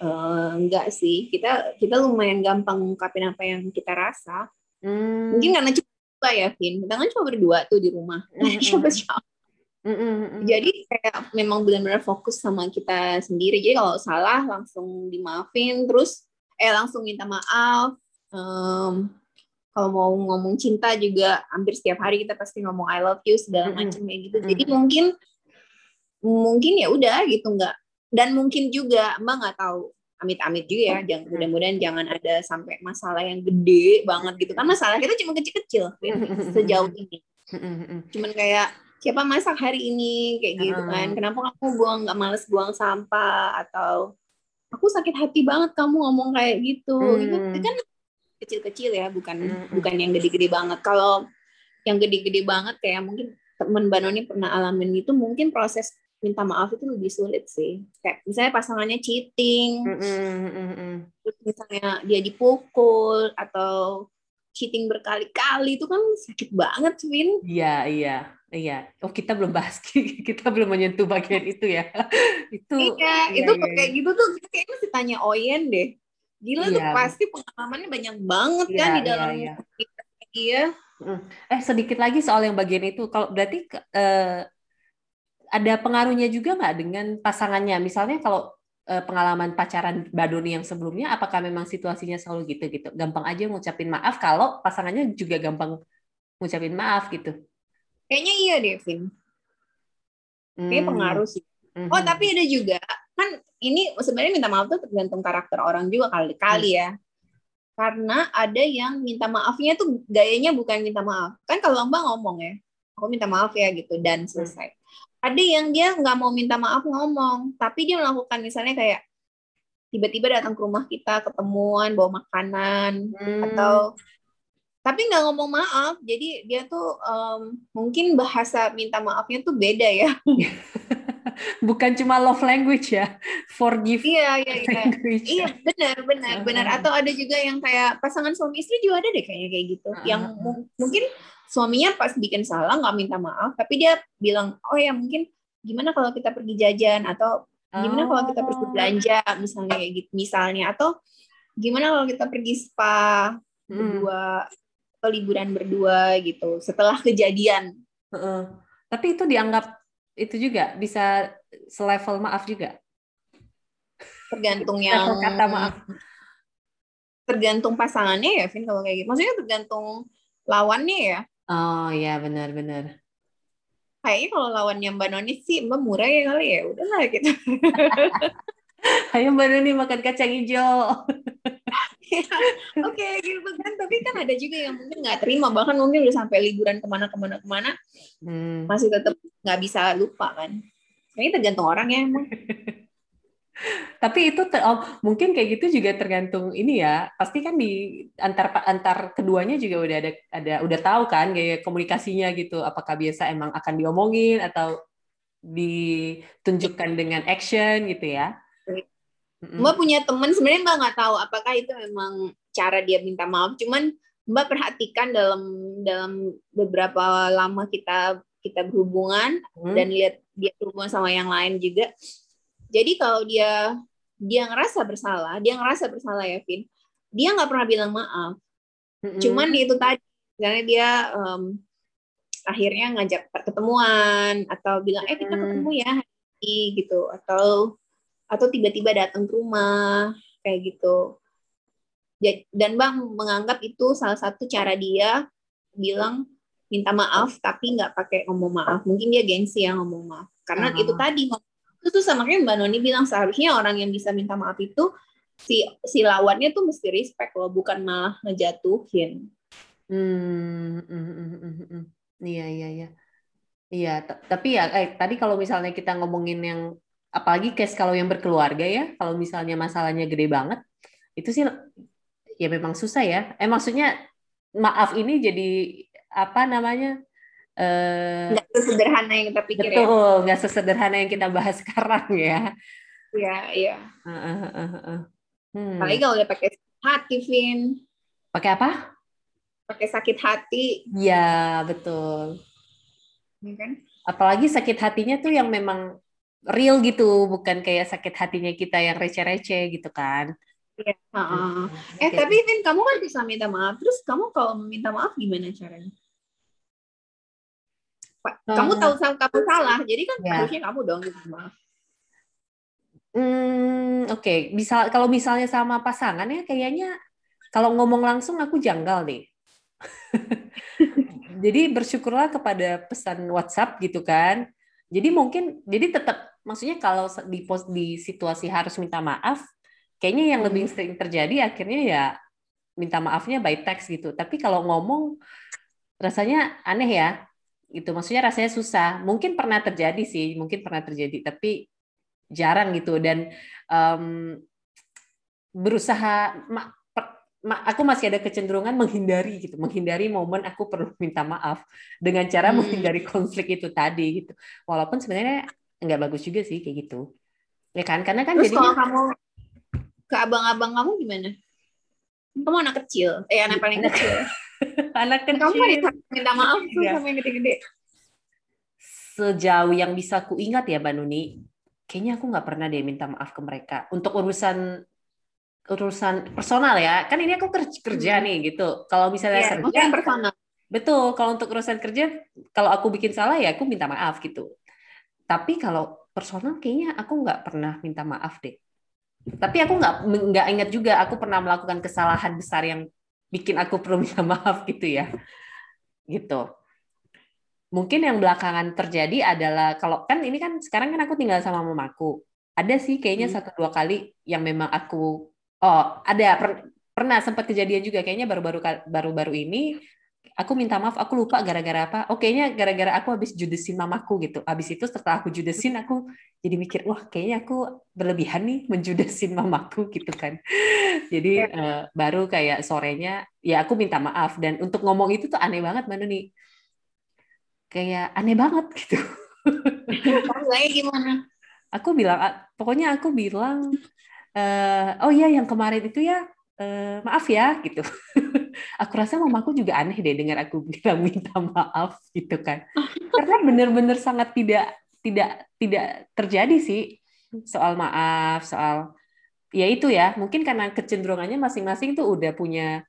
uh, enggak sih. Kita kita lumayan gampang ngungkapin apa yang kita rasa. Mm. Mungkin karena cuma ya, Vin. Kita kan cuma berdua tuh di rumah. (laughs) Mm-hmm. Mm-hmm. Jadi kayak memang benar-benar fokus sama kita sendiri. Jadi kalau salah langsung dimaafin, terus eh langsung minta maaf. Um, kalau mau ngomong cinta juga hampir setiap hari kita pasti ngomong I love you segala macam kayak gitu. Jadi mungkin mungkin ya udah gitu nggak. Dan mungkin juga mbak nggak tahu. Amit-amit juga ya jangan mudah-mudahan jangan ada sampai masalah yang gede banget gitu. Kan masalah kita cuma kecil-kecil sejauh ini. Cuman kayak siapa masak hari ini? Kayak gitu kan. Kenapa kamu buang nggak males buang sampah? Atau aku sakit hati banget kamu ngomong kayak gitu. Hmm. gitu itu kan kecil-kecil ya bukan hmm. bukan yang gede-gede banget. Kalau yang gede-gede banget kayak mungkin teman Banoni pernah alamin itu mungkin proses minta maaf itu lebih sulit sih. Kayak misalnya pasangannya cheating mm terus misalnya dia dipukul atau cheating berkali-kali itu kan sakit banget Win iya iya Iya, oh kita belum bahas, (laughs) kita belum menyentuh bagian itu ya. (laughs) itu. Iya, iya itu iya, kayak iya. gitu tuh kayaknya mesti tanya Oyen deh. Gila iya. tuh pasti pengalamannya banyak banget iya, kan di dalam iya, (laughs) iya. iya. Eh sedikit lagi soal yang bagian itu. Kalau berarti eh, ada pengaruhnya juga nggak dengan pasangannya? Misalnya kalau eh, pengalaman pacaran Badoni yang sebelumnya, apakah memang situasinya selalu gitu gitu? Gampang aja ngucapin maaf kalau pasangannya juga gampang ngucapin maaf gitu. Kayaknya iya deh, Vin. Kayaknya pengaruh sih. Mhm. Oh, tapi ada juga kan ini sebenarnya minta maaf tuh tergantung karakter orang juga kali-kali ya. Karena ada yang minta maafnya tuh gayanya bukan minta maaf. Kan kalau Mbak ngomong ya, aku minta maaf ya gitu dan selesai. Ada yang dia nggak mau minta maaf ngomong, tapi dia melakukan misalnya kayak tiba-tiba datang ke rumah kita ketemuan bawa makanan Hmm. atau tapi nggak ngomong maaf jadi dia tuh em, mungkin bahasa minta maafnya tuh beda ya (laughs) bukan cuma love language ya, forgive iya iya iya language. iya benar benar benar Uh-huh. atau ada juga yang kayak pasangan suami istri juga ada deh kayaknya kayak gitu yang Uh-huh. mu- mungkin suaminya pas bikin salah nggak minta maaf tapi dia bilang oh ya mungkin gimana kalau kita pergi jajan atau gimana kalau kita pergi Oh. belanja misalnya kayak gitu misalnya atau gimana kalau kita pergi spa Hmm. Liburan berdua gitu setelah kejadian Heeh. Tapi itu dianggap itu juga bisa selevel maaf juga. tergantung (laughs) yang Level kata maaf. tergantung pasangannya ya Vin kalau kayak gitu maksudnya tergantung lawannya ya Oh iya benar-benar. kayaknya kalau lawannya Mbak Noni sih Mbak murah ya kali ya udahlah gitu (laughs) Ayo Mbak Nuni makan kacang hijau. (laughs) oke gitu kan tapi kan ada juga yang mungkin nggak terima bahkan mungkin udah sampai liburan ke mana ke mana ke mana Hmm. masih tetap nggak bisa lupa kan ini tergantung orang ya emang (laughs) Tapi itu ter- oh, mungkin kayak gitu juga tergantung ini ya. Pasti kan di antar antar keduanya juga udah ada ada udah tahu kan gaya komunikasinya gitu. Apakah biasa emang akan diomongin atau ditunjukkan dengan action gitu ya. Mm-mm. Mbak punya temen sebenarnya Mbak nggak tahu apakah itu memang cara dia minta maaf cuman Mbak perhatikan dalam dalam beberapa lama kita kita berhubungan Hmm. dan lihat dia berhubungan sama yang lain juga. Jadi kalau dia dia ngerasa bersalah, dia ngerasa bersalah ya, Vin. Dia nggak pernah bilang maaf. Mm-mm. Cuman itu tadi, misalnya dia em, akhirnya ngajak ketemuan atau bilang eh kita ketemu ya gitu atau atau tiba-tiba datang ke rumah kayak gitu. Dan Bang menganggap itu salah satu cara dia bilang minta maaf tapi nggak pakai ngomong maaf. Mungkin dia gengsi yang ngomong maaf. Karena Ah. itu tadi itu tuh sama kayak Mbak Noni bilang seharusnya orang yang bisa minta maaf itu si si lawannya tuh mesti respect loh, bukan malah ngejatuhin. Hmm, mm, mm, mm, mm, mm. Iya, iya, iya. Iya, tapi ya eh, tadi kalau misalnya kita ngomongin yang apalagi case kalau yang berkeluarga ya, kalau misalnya masalahnya gede banget, itu sih ya memang susah ya. Eh maksudnya maaf ini jadi apa namanya? Eh Nggak sesederhana yang kita pikir ya. betul, nggak sesederhana yang kita bahas (laughs) sekarang ya. Iya, iya. Heeh, heeh, heeh. Hmm. Apalagi kalau udah pakai hati, Vin. Pakai apa? Pakai sakit hati, Ya, betul. ya kan? apalagi sakit hatinya tuh yang memang real gitu, bukan kayak sakit hatinya kita yang receh-receh gitu kan. Iya. Heeh. Eh, Oke. tapi Vin, kamu kan bisa minta maaf. Terus kamu kalau meminta maaf gimana caranya? Kamu Eh, tahu sama kamu salah, jadi kan Ya. harusnya kamu dong minta maaf. Hmm, oke. Bisa kalau misalnya sama pasangan ya kayaknya kalau ngomong langsung aku janggal deh. (laughs) Jadi bersyukurlah kepada pesan WhatsApp gitu kan. Jadi mungkin jadi tetap maksudnya kalau di pos di situasi harus minta maaf, kayaknya yang lebih sering terjadi akhirnya ya minta maafnya by text gitu. Tapi kalau ngomong rasanya aneh ya. Gitu. Maksudnya rasanya susah. Mungkin pernah terjadi sih, mungkin pernah terjadi, tapi jarang gitu dan em, berusaha ma- per- ma- aku masih ada kecenderungan menghindari gitu menghindari momen aku perlu minta maaf dengan cara Hmm. menghindari konflik itu tadi gitu walaupun sebenarnya nggak bagus juga sih kayak gitu ya kan karena kan Terus kalau kamu ke abang-abang kamu gimana? Kamu anak kecil, eh anak paling Anak kecil. (laughs) anak Kamu kecil bisa minta maaf tuh Iya. sama yang gede-gede. sejauh yang bisa ku ingat ya Mbak Nuni kayaknya aku nggak pernah deh minta maaf ke mereka untuk urusan urusan personal ya kan ini aku ker- kerja Hmm. nih gitu kalau misalnya Iya, kerja personal. Betul, kalau untuk urusan kerja, kalau aku bikin salah ya aku minta maaf gitu. Tapi kalau personal kayaknya aku nggak pernah minta maaf deh. Tapi aku nggak nggak ingat juga aku pernah melakukan kesalahan besar yang bikin aku perlu (laughs) minta maaf gitu ya. Gitu. mungkin yang belakangan terjadi adalah kalau kan ini kan sekarang kan aku tinggal sama mamaku. Ada sih kayaknya hmm. satu dua kali yang memang aku oh ada per, pernah sempat kejadian juga kayaknya baru-baru baru-baru ini aku minta maaf aku lupa gara-gara apa. Oh kayaknya gara-gara aku habis judesin mamaku gitu. Habis itu setelah aku judesin aku jadi mikir wah kayaknya aku berlebihan nih menjudesin mamaku gitu kan. Jadi uh, baru kayak sorenya ya aku minta maaf. Dan untuk ngomong itu tuh aneh banget mana nih kayak aneh banget gitu. Kamu gimana? Aku bilang pokoknya aku bilang uh, oh iya yang kemarin itu ya uh, maaf ya gitu. (laughs) Aku rasa mamaku juga aneh deh dengar aku (laughs) bilang minta maaf gitu kan. (laughs) Karena benar-benar sangat tidak tidak tidak terjadi sih soal maaf soal ya itu ya. Mungkin karena kecenderungannya masing-masing tuh udah punya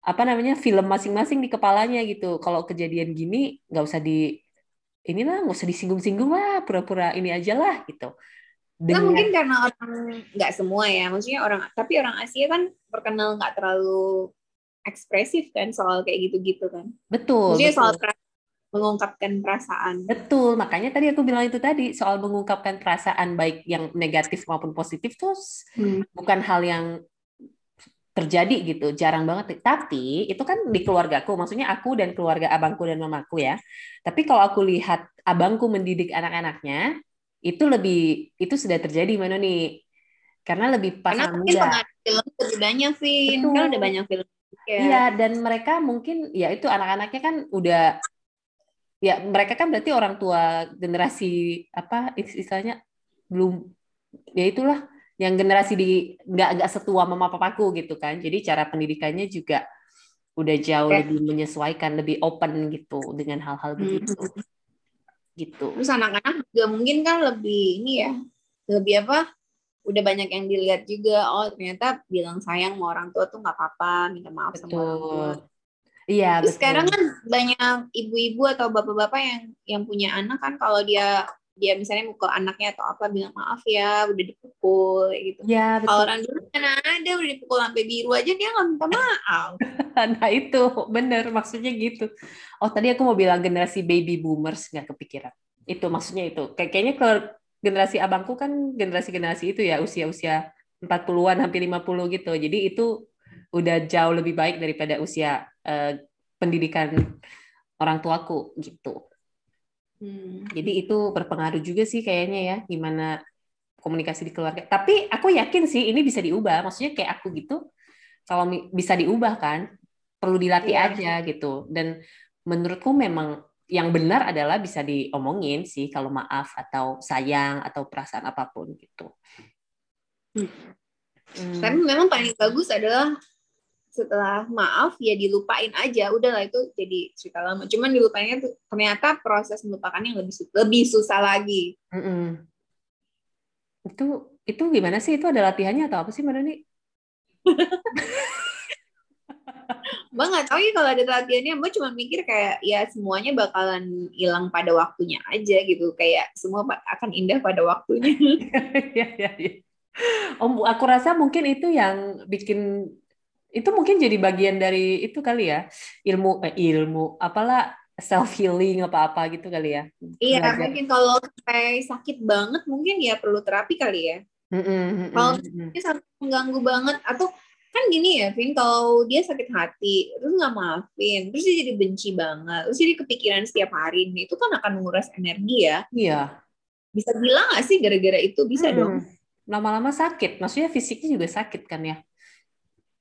apa namanya film masing-masing di kepalanya gitu. Kalau kejadian gini nggak usah di inilah nggak usah disinggung-singgung lah pura-pura ini aja lah gitu dengan... Nah, mungkin karena orang nggak semua ya, maksudnya orang tapi orang Asia kan terkenal nggak terlalu ekspresif kan soal kayak gitu-gitu kan. Betul. Maksudnya betul. soal mengungkapkan perasaan. Betul, makanya tadi aku bilang itu tadi soal mengungkapkan perasaan baik yang negatif maupun positif tuh hmm. bukan hal yang terjadi gitu, jarang banget. Tapi itu kan di keluargaku, maksudnya aku dan keluarga abangku dan mamaku ya. Tapi kalau aku lihat abangku mendidik anak-anaknya, itu lebih itu sudah terjadi mana nih karena lebih pas karena muda film lebih banyak film kan ada banyak film. Ya. iya dan mereka mungkin ya itu anak-anaknya kan udah ya mereka kan berarti orang tua generasi apa istilahnya belum ya itulah yang generasi di nggak nggak setua mama papaku gitu kan. Jadi cara pendidikannya juga udah jauh ya. lebih menyesuaikan lebih open gitu dengan hal-hal begitu. hmm gitu. Terus anak-anak juga mungkin kan lebih ini ya, lebih apa? Udah banyak yang dilihat juga. Oh ternyata bilang sayang sama orang tua tuh nggak apa-apa, minta maaf betul. sama orang tua. Iya. Terus betul. sekarang kan banyak ibu-ibu atau bapak-bapak yang yang punya anak kan kalau dia dia misalnya mukul anaknya atau apa bilang maaf ya udah dipukul gitu. Ya. Kalau orang dulu mana ada udah dipukul sampai biru aja dia nggak minta maaf. (laughs) nah itu bener maksudnya gitu. Oh tadi aku mau bilang generasi baby boomers nggak kepikiran. Itu maksudnya itu. Kayak kayaknya ke generasi abangku kan generasi-generasi itu ya usia-usia 40-an hampir 50 gitu. Jadi itu udah jauh lebih baik daripada usia uh, pendidikan orang tuaku gitu. Hmm. Jadi itu berpengaruh juga sih kayaknya ya gimana komunikasi di keluarga. Tapi aku yakin sih ini bisa diubah. Maksudnya kayak aku gitu, kalau bisa diubah kan, perlu dilatih yeah. aja gitu. Dan menurutku memang yang benar adalah bisa diomongin sih kalau maaf atau sayang atau perasaan apa pun gitu. Hmm. Hmm. Tapi memang paling bagus adalah setelah maaf ya dilupain aja. Udahlah itu jadi cerita lama. Cuman dilupainnya tuh ternyata proses melupakannya lebih lebih susah lagi. Mm -mm. itu itu gimana sih? Itu ada latihannya atau apa sih mana nih (laughs) Mbak nggak tahu ya kalau ada latihannya, Mbak cuma mikir kayak ya semuanya bakalan hilang pada waktunya aja gitu, kayak semua akan indah pada waktunya. (laughs) ya, ya, ya. Om, aku rasa mungkin itu yang bikin itu mungkin jadi bagian dari itu kali ya ilmu eh, ilmu apalah self healing apa apa gitu kali ya iya Belajar. mungkin kalau sampai sakit banget mungkin ya perlu terapi kali ya. Mm -mm, kalau dia sampai mengganggu banget atau kan gini ya Vin kalau dia sakit hati terus nggak maafin terus dia jadi benci banget terus jadi kepikiran setiap hari nih itu kan akan menguras energi ya. Iya. Bisa bilang nggak sih gara-gara itu? Bisa hmm. dong. Lama-lama sakit maksudnya fisiknya juga sakit kan ya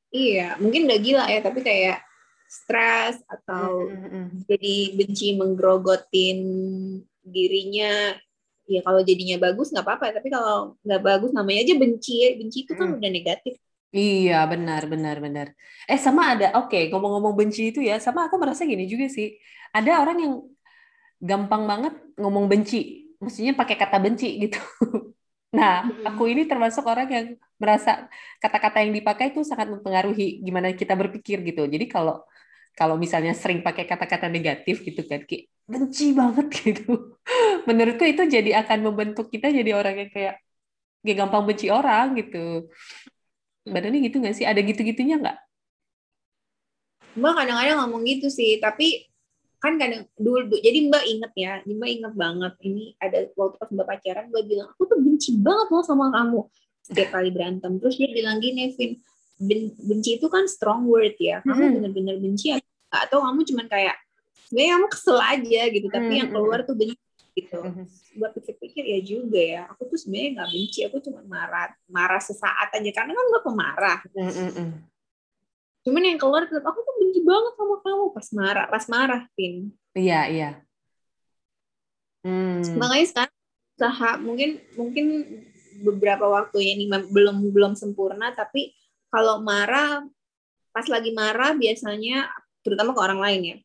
Iya, mungkin udah gila ya, tapi kayak stres atau mm-hmm. jadi benci menggrogotin dirinya. Ya kalau jadinya bagus nggak apa-apa, tapi kalau nggak bagus namanya aja benci ya. Benci itu kan mm. udah negatif. Iya, benar, benar, benar. Eh, sama ada, oke, okay, ngomong-ngomong benci itu ya, sama aku merasa gini juga sih. Ada orang yang gampang banget ngomong benci, maksudnya pakai kata benci gitu. (laughs) Nah, aku ini termasuk orang yang merasa kata-kata yang dipakai itu sangat mempengaruhi gimana kita berpikir gitu. Jadi kalau kalau misalnya sering pakai kata-kata negatif gitu kan, kayak benci banget (laughs) gitu. Menurutku itu jadi akan membentuk kita jadi orang yang kayak kayak gampang benci orang gitu. Badannya gitu nggak sih? Ada gitu-gitunya nggak? Mbak kadang-kadang ngomong gitu sih, tapi kan kadang dulu, dulu jadi mbak inget ya mbak inget banget ini ada waktu pas mbak pacaran mbak bilang aku tuh benci banget loh sama kamu setiap (laughs) kali berantem terus dia bilang gini Vin ben, benci itu kan strong word ya kamu Hmm. bener-bener benci atau kamu cuman kayak sebenarnya kamu kesel aja gitu tapi yang Hmm. keluar tuh benci gitu Mhm. buat pikir-pikir ya juga ya aku tuh sebenarnya nggak benci aku cuma marah marah sesaat aja karena kan gue pemarah Mm, mm, mm. Cuman yang keluar tetap aku tuh benci banget sama kamu. Pas marah pas marah Vin. Iya, iya. Hmm. makanya sekarang usaha mungkin mungkin beberapa waktu ya ini belum belum sempurna tapi kalau marah pas lagi marah biasanya terutama ke orang lain ya.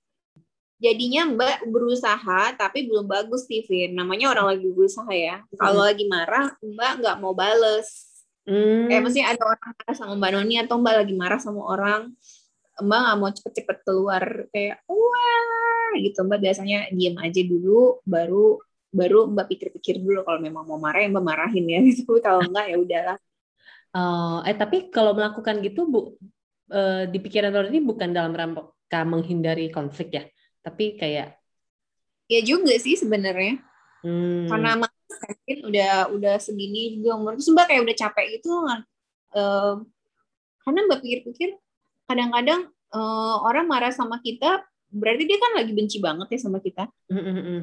Jadinya mbak berusaha tapi belum bagus Steven namanya orang lagi berusaha ya. Kalau lagi marah mbak nggak mau bales Hmm. kayak maksudnya ada orang marah sama mbak Noni atau mbak lagi marah sama orang mbak nggak mau cepet-cepet keluar kayak wah gitu. Mbak biasanya diem aja dulu baru baru mbak pikir-pikir dulu kalau memang mau marah ya mbak marahin ya. (laughs) Gitu kalau enggak ya udahlah. Oh, eh tapi kalau melakukan gitu bu eh, di pikiran lo ini bukan dalam rangka menghindari konflik ya, tapi kayak ya juga sih sebenarnya hmm, karena mas mungkin udah udah segini juga umur terus mbak kayak udah capek gitu kan Eh, karena mbak pikir-pikir kadang-kadang eh, orang marah sama kita berarti dia kan lagi benci banget ya sama kita mm, mm, mm.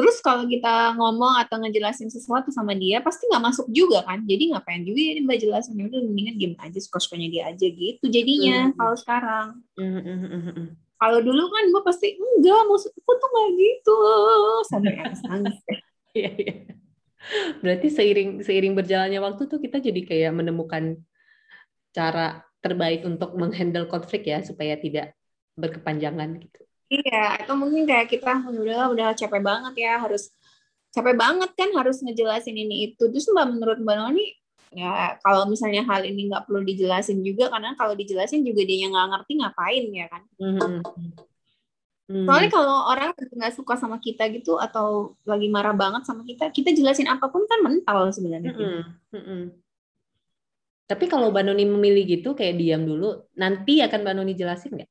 Terus kalau kita ngomong atau ngejelasin sesuatu sama dia, pasti nggak masuk juga kan. Jadi ngapain juga ya mbak jelasin, ya udah mendingan diem aja, suka-sukanya dia aja gitu. Jadinya Hmm. kalau sekarang. Kalau dulu kan mbak pasti, enggak, maksudku tuh nggak gitu. Sampai nangis-nangis. (laughs) Iya, iya. Berarti seiring seiring berjalannya waktu tuh kita jadi kayak menemukan cara terbaik untuk menghandle konflik ya supaya tidak berkepanjangan gitu. Iya, atau mungkin kayak kita udah udah capek banget ya, harus capek banget kan harus ngejelasin ini itu. Terus mbak menurut mbak Noni, ya kalau misalnya hal ini nggak perlu dijelasin juga, karena kalau dijelasin juga dia yang nggak ngerti ngapain ya kan. Mm, mm, mm. Hmm. Soalnya kalau orang nggak suka sama kita gitu atau lagi marah banget sama kita, kita jelasin apa pun kan mental sebenarnya. Mm-mm, mm-mm. Tapi kalau Mbak Noni memilih gitu kayak diam dulu, nanti akan Mbak Noni jelasin nggak?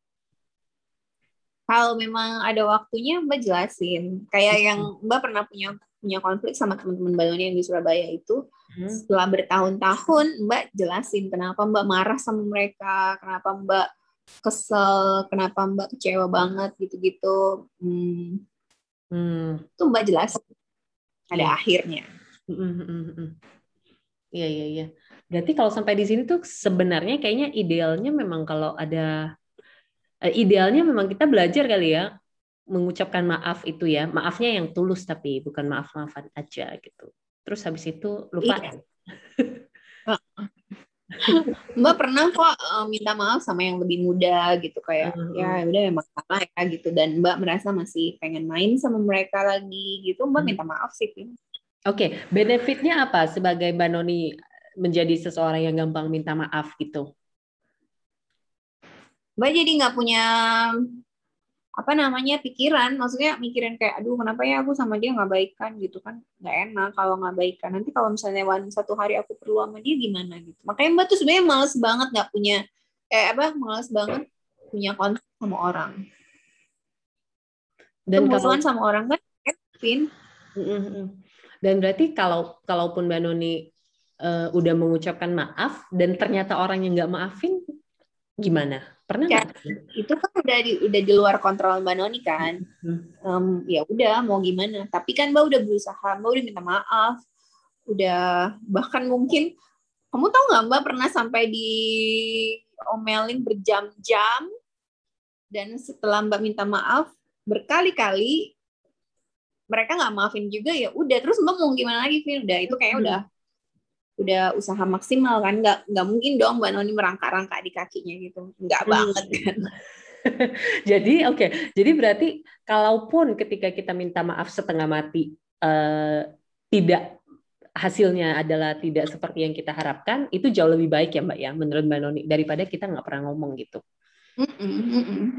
Kalau memang ada waktunya Mbak jelasin. Kayak yang Mbak pernah punya punya konflik sama teman-teman Mbak Noni yang di Surabaya itu, Hmm. setelah bertahun-tahun Mbak jelasin kenapa Mbak marah sama mereka, kenapa Mbak kesel, kenapa Mbak kecewa banget gitu-gitu. Hmm, Hmm. itu Mbak jelasin. Ada Iya. akhirnya. Mm-mm, mm-mm, mm. Iya iya iya. Berarti kalau sampai di sini tuh sebenarnya kayaknya idealnya memang kalau ada eh, idealnya memang kita belajar kali ya mengucapkan maaf itu ya. Maafnya yang tulus tapi bukan maaf-maafan aja gitu. Terus habis itu lupa. Iya. (laughs) Mbak pernah kok eh, minta maaf sama yang lebih muda gitu kayak Mhm. ya udah emang salah ya gitu dan Mbak merasa masih pengen main sama mereka lagi gitu Mbak Hmm. minta maaf sih. Oke, benefitnya apa sebagai Mbak Noni menjadi seseorang yang gampang minta maaf gitu? Mbak jadi nggak punya apa namanya pikiran. Maksudnya mikirin kayak aduh kenapa ya aku sama dia nggak baikan? Gitu kan. Nggak enak kalau nggak baikan. Nanti kalau misalnya one satu hari aku perlu sama dia gimana gitu. Makanya Mbak tuh sebenarnya males banget nggak punya eh apa males banget punya kontak sama orang. Dan kalau Kemusuhan sama orang kan Vin Mm-mm. Dan berarti kalau kalaupun Mbak Noni eh, udah mengucapkan maaf dan ternyata orang yang nggak maafin, gimana? Pernah Ya. itu kan udah di udah di luar kontrol Mbak Noni kan. Hmm. Em, ya udah mau gimana. Tapi kan Mbak udah berusaha, Mbak udah minta maaf, udah bahkan mungkin kamu tahu nggak Mbak pernah sampai di omelin berjam-jam dan setelah Mbak minta maaf berkali-kali mereka nggak maafin juga ya udah terus Mbak mau gimana lagi Vin udah itu kayak Hmm. udah udah usaha maksimal kan nggak nggak mungkin dong Mbak Noni merangkak-rangkak di kakinya gitu nggak Hmm. banget kan (laughs) Jadi oke, jadi berarti kalaupun ketika kita minta maaf setengah mati eh, tidak hasilnya adalah tidak seperti yang kita harapkan, itu jauh lebih baik ya Mbak ya menurut Mbak Noni daripada kita nggak pernah ngomong gitu.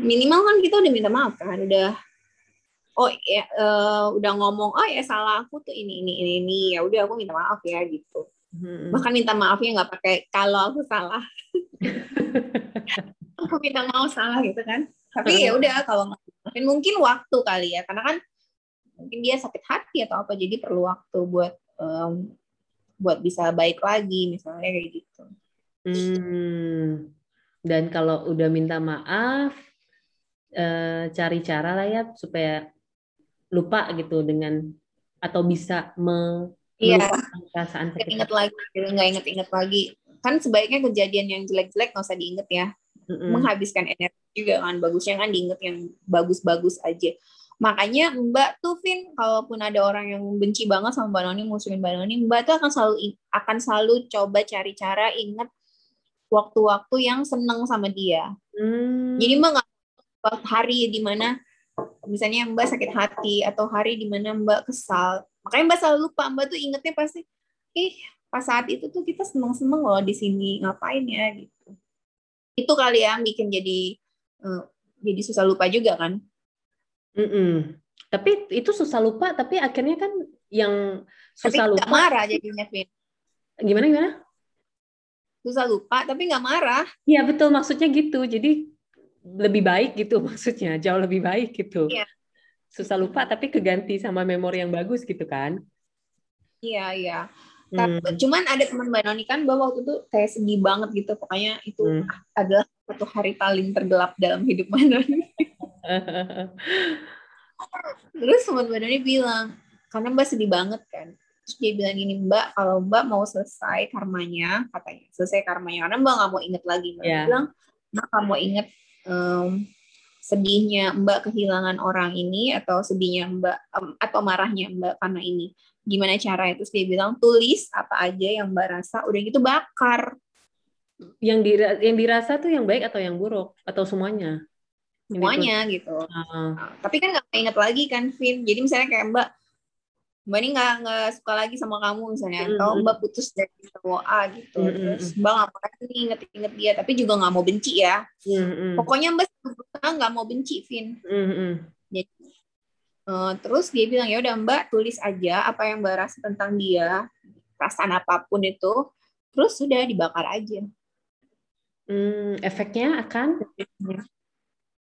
Minimal kan kita udah minta maaf kan, udah oh ya eh, udah ngomong oh ya salah aku tuh ini ini ini ini ya udah aku minta maaf ya gitu. Hmm. Bahkan minta maafnya nggak pakai kalau aku salah. (laughs) aku minta maaf salah gitu kan. Tapi ya udah kalau mungkin mungkin waktu kali ya karena kan mungkin dia sakit hati atau apa jadi perlu waktu buat um, buat bisa baik lagi misalnya kayak gitu hmm. dan kalau udah minta maaf eh, cari cara lah ya supaya lupa gitu dengan atau bisa me Iya. perasaan sakit inget lagi nggak inget-inget lagi kan sebaiknya kejadian yang jelek-jelek nggak usah diinget ya Mm-mm. menghabiskan energi juga kan bagusnya kan diinget yang bagus-bagus aja makanya Mbak tuh Vin kalaupun ada orang yang benci banget sama Mbak Noni musuhin Mbak Noni Mbak tuh akan selalu akan selalu coba cari cara inget waktu-waktu yang seneng sama dia Hmm. jadi Mbak nggak hari di mana misalnya Mbak sakit hati atau hari di mana Mbak kesal makanya Mbak selalu lupa Mbak tuh ingetnya pasti ih pas saat itu tuh kita seneng-seneng loh di sini ngapain ya gitu itu kali ya yang bikin jadi eh, jadi susah lupa juga kan Mm-mm. Tapi itu susah lupa, tapi akhirnya kan yang tapi susah nggak lupa marah jadinya Vin gimana gimana? susah lupa tapi nggak marah Iya betul maksudnya gitu. Jadi lebih baik gitu (laughs) maksudnya, jauh lebih baik gitu. Iya. Susah lupa tapi keganti sama memori yang bagus gitu kan? iya iya Hmm. Tapi- cuman ada teman Mbak Noni kan bahwa waktu itu kayak sedih banget gitu pokoknya itu Hmm. adalah satu hari paling tergelap dalam hidup Mbak Noni (laughs) Terus teman Mbak Doni bilang, karena Mbak sedih banget kan. Terus dia bilang gini, Mbak, kalau Mbak mau selesai karmanya, katanya, selesai karmanya, karena Mbak nggak mau inget lagi. Mbak Iya. bilang, Mbak nggak mau inget em, sedihnya Mbak kehilangan orang ini, atau sedihnya Mbak, em, atau marahnya Mbak karena ini. Gimana cara itu? Dia bilang, tulis apa aja yang Mbak rasa, udah gitu bakar. Yang dira- yang dirasa tuh yang baik atau yang buruk atau semuanya? Semuanya gitu. Ah, Nah, tapi kan nggak inget lagi kan, Vin. Jadi misalnya kayak Mbak, Mbak ini nggak nggak suka lagi sama kamu misalnya, Mm-mm. atau Mbak putus dari cowok A gitu. Mm-mm. Terus Mbak mau lagi inget-inget dia, tapi juga nggak mau benci ya. mm-mm, Pokoknya Mbak berusaha nggak mau benci, Vin. mm-mm. Jadi, eh, terus dia bilang ya udah Mbak tulis aja apa yang Mbak rasa tentang dia, perasaan apa pun itu, terus sudah dibakar aja. Hmm, efeknya akan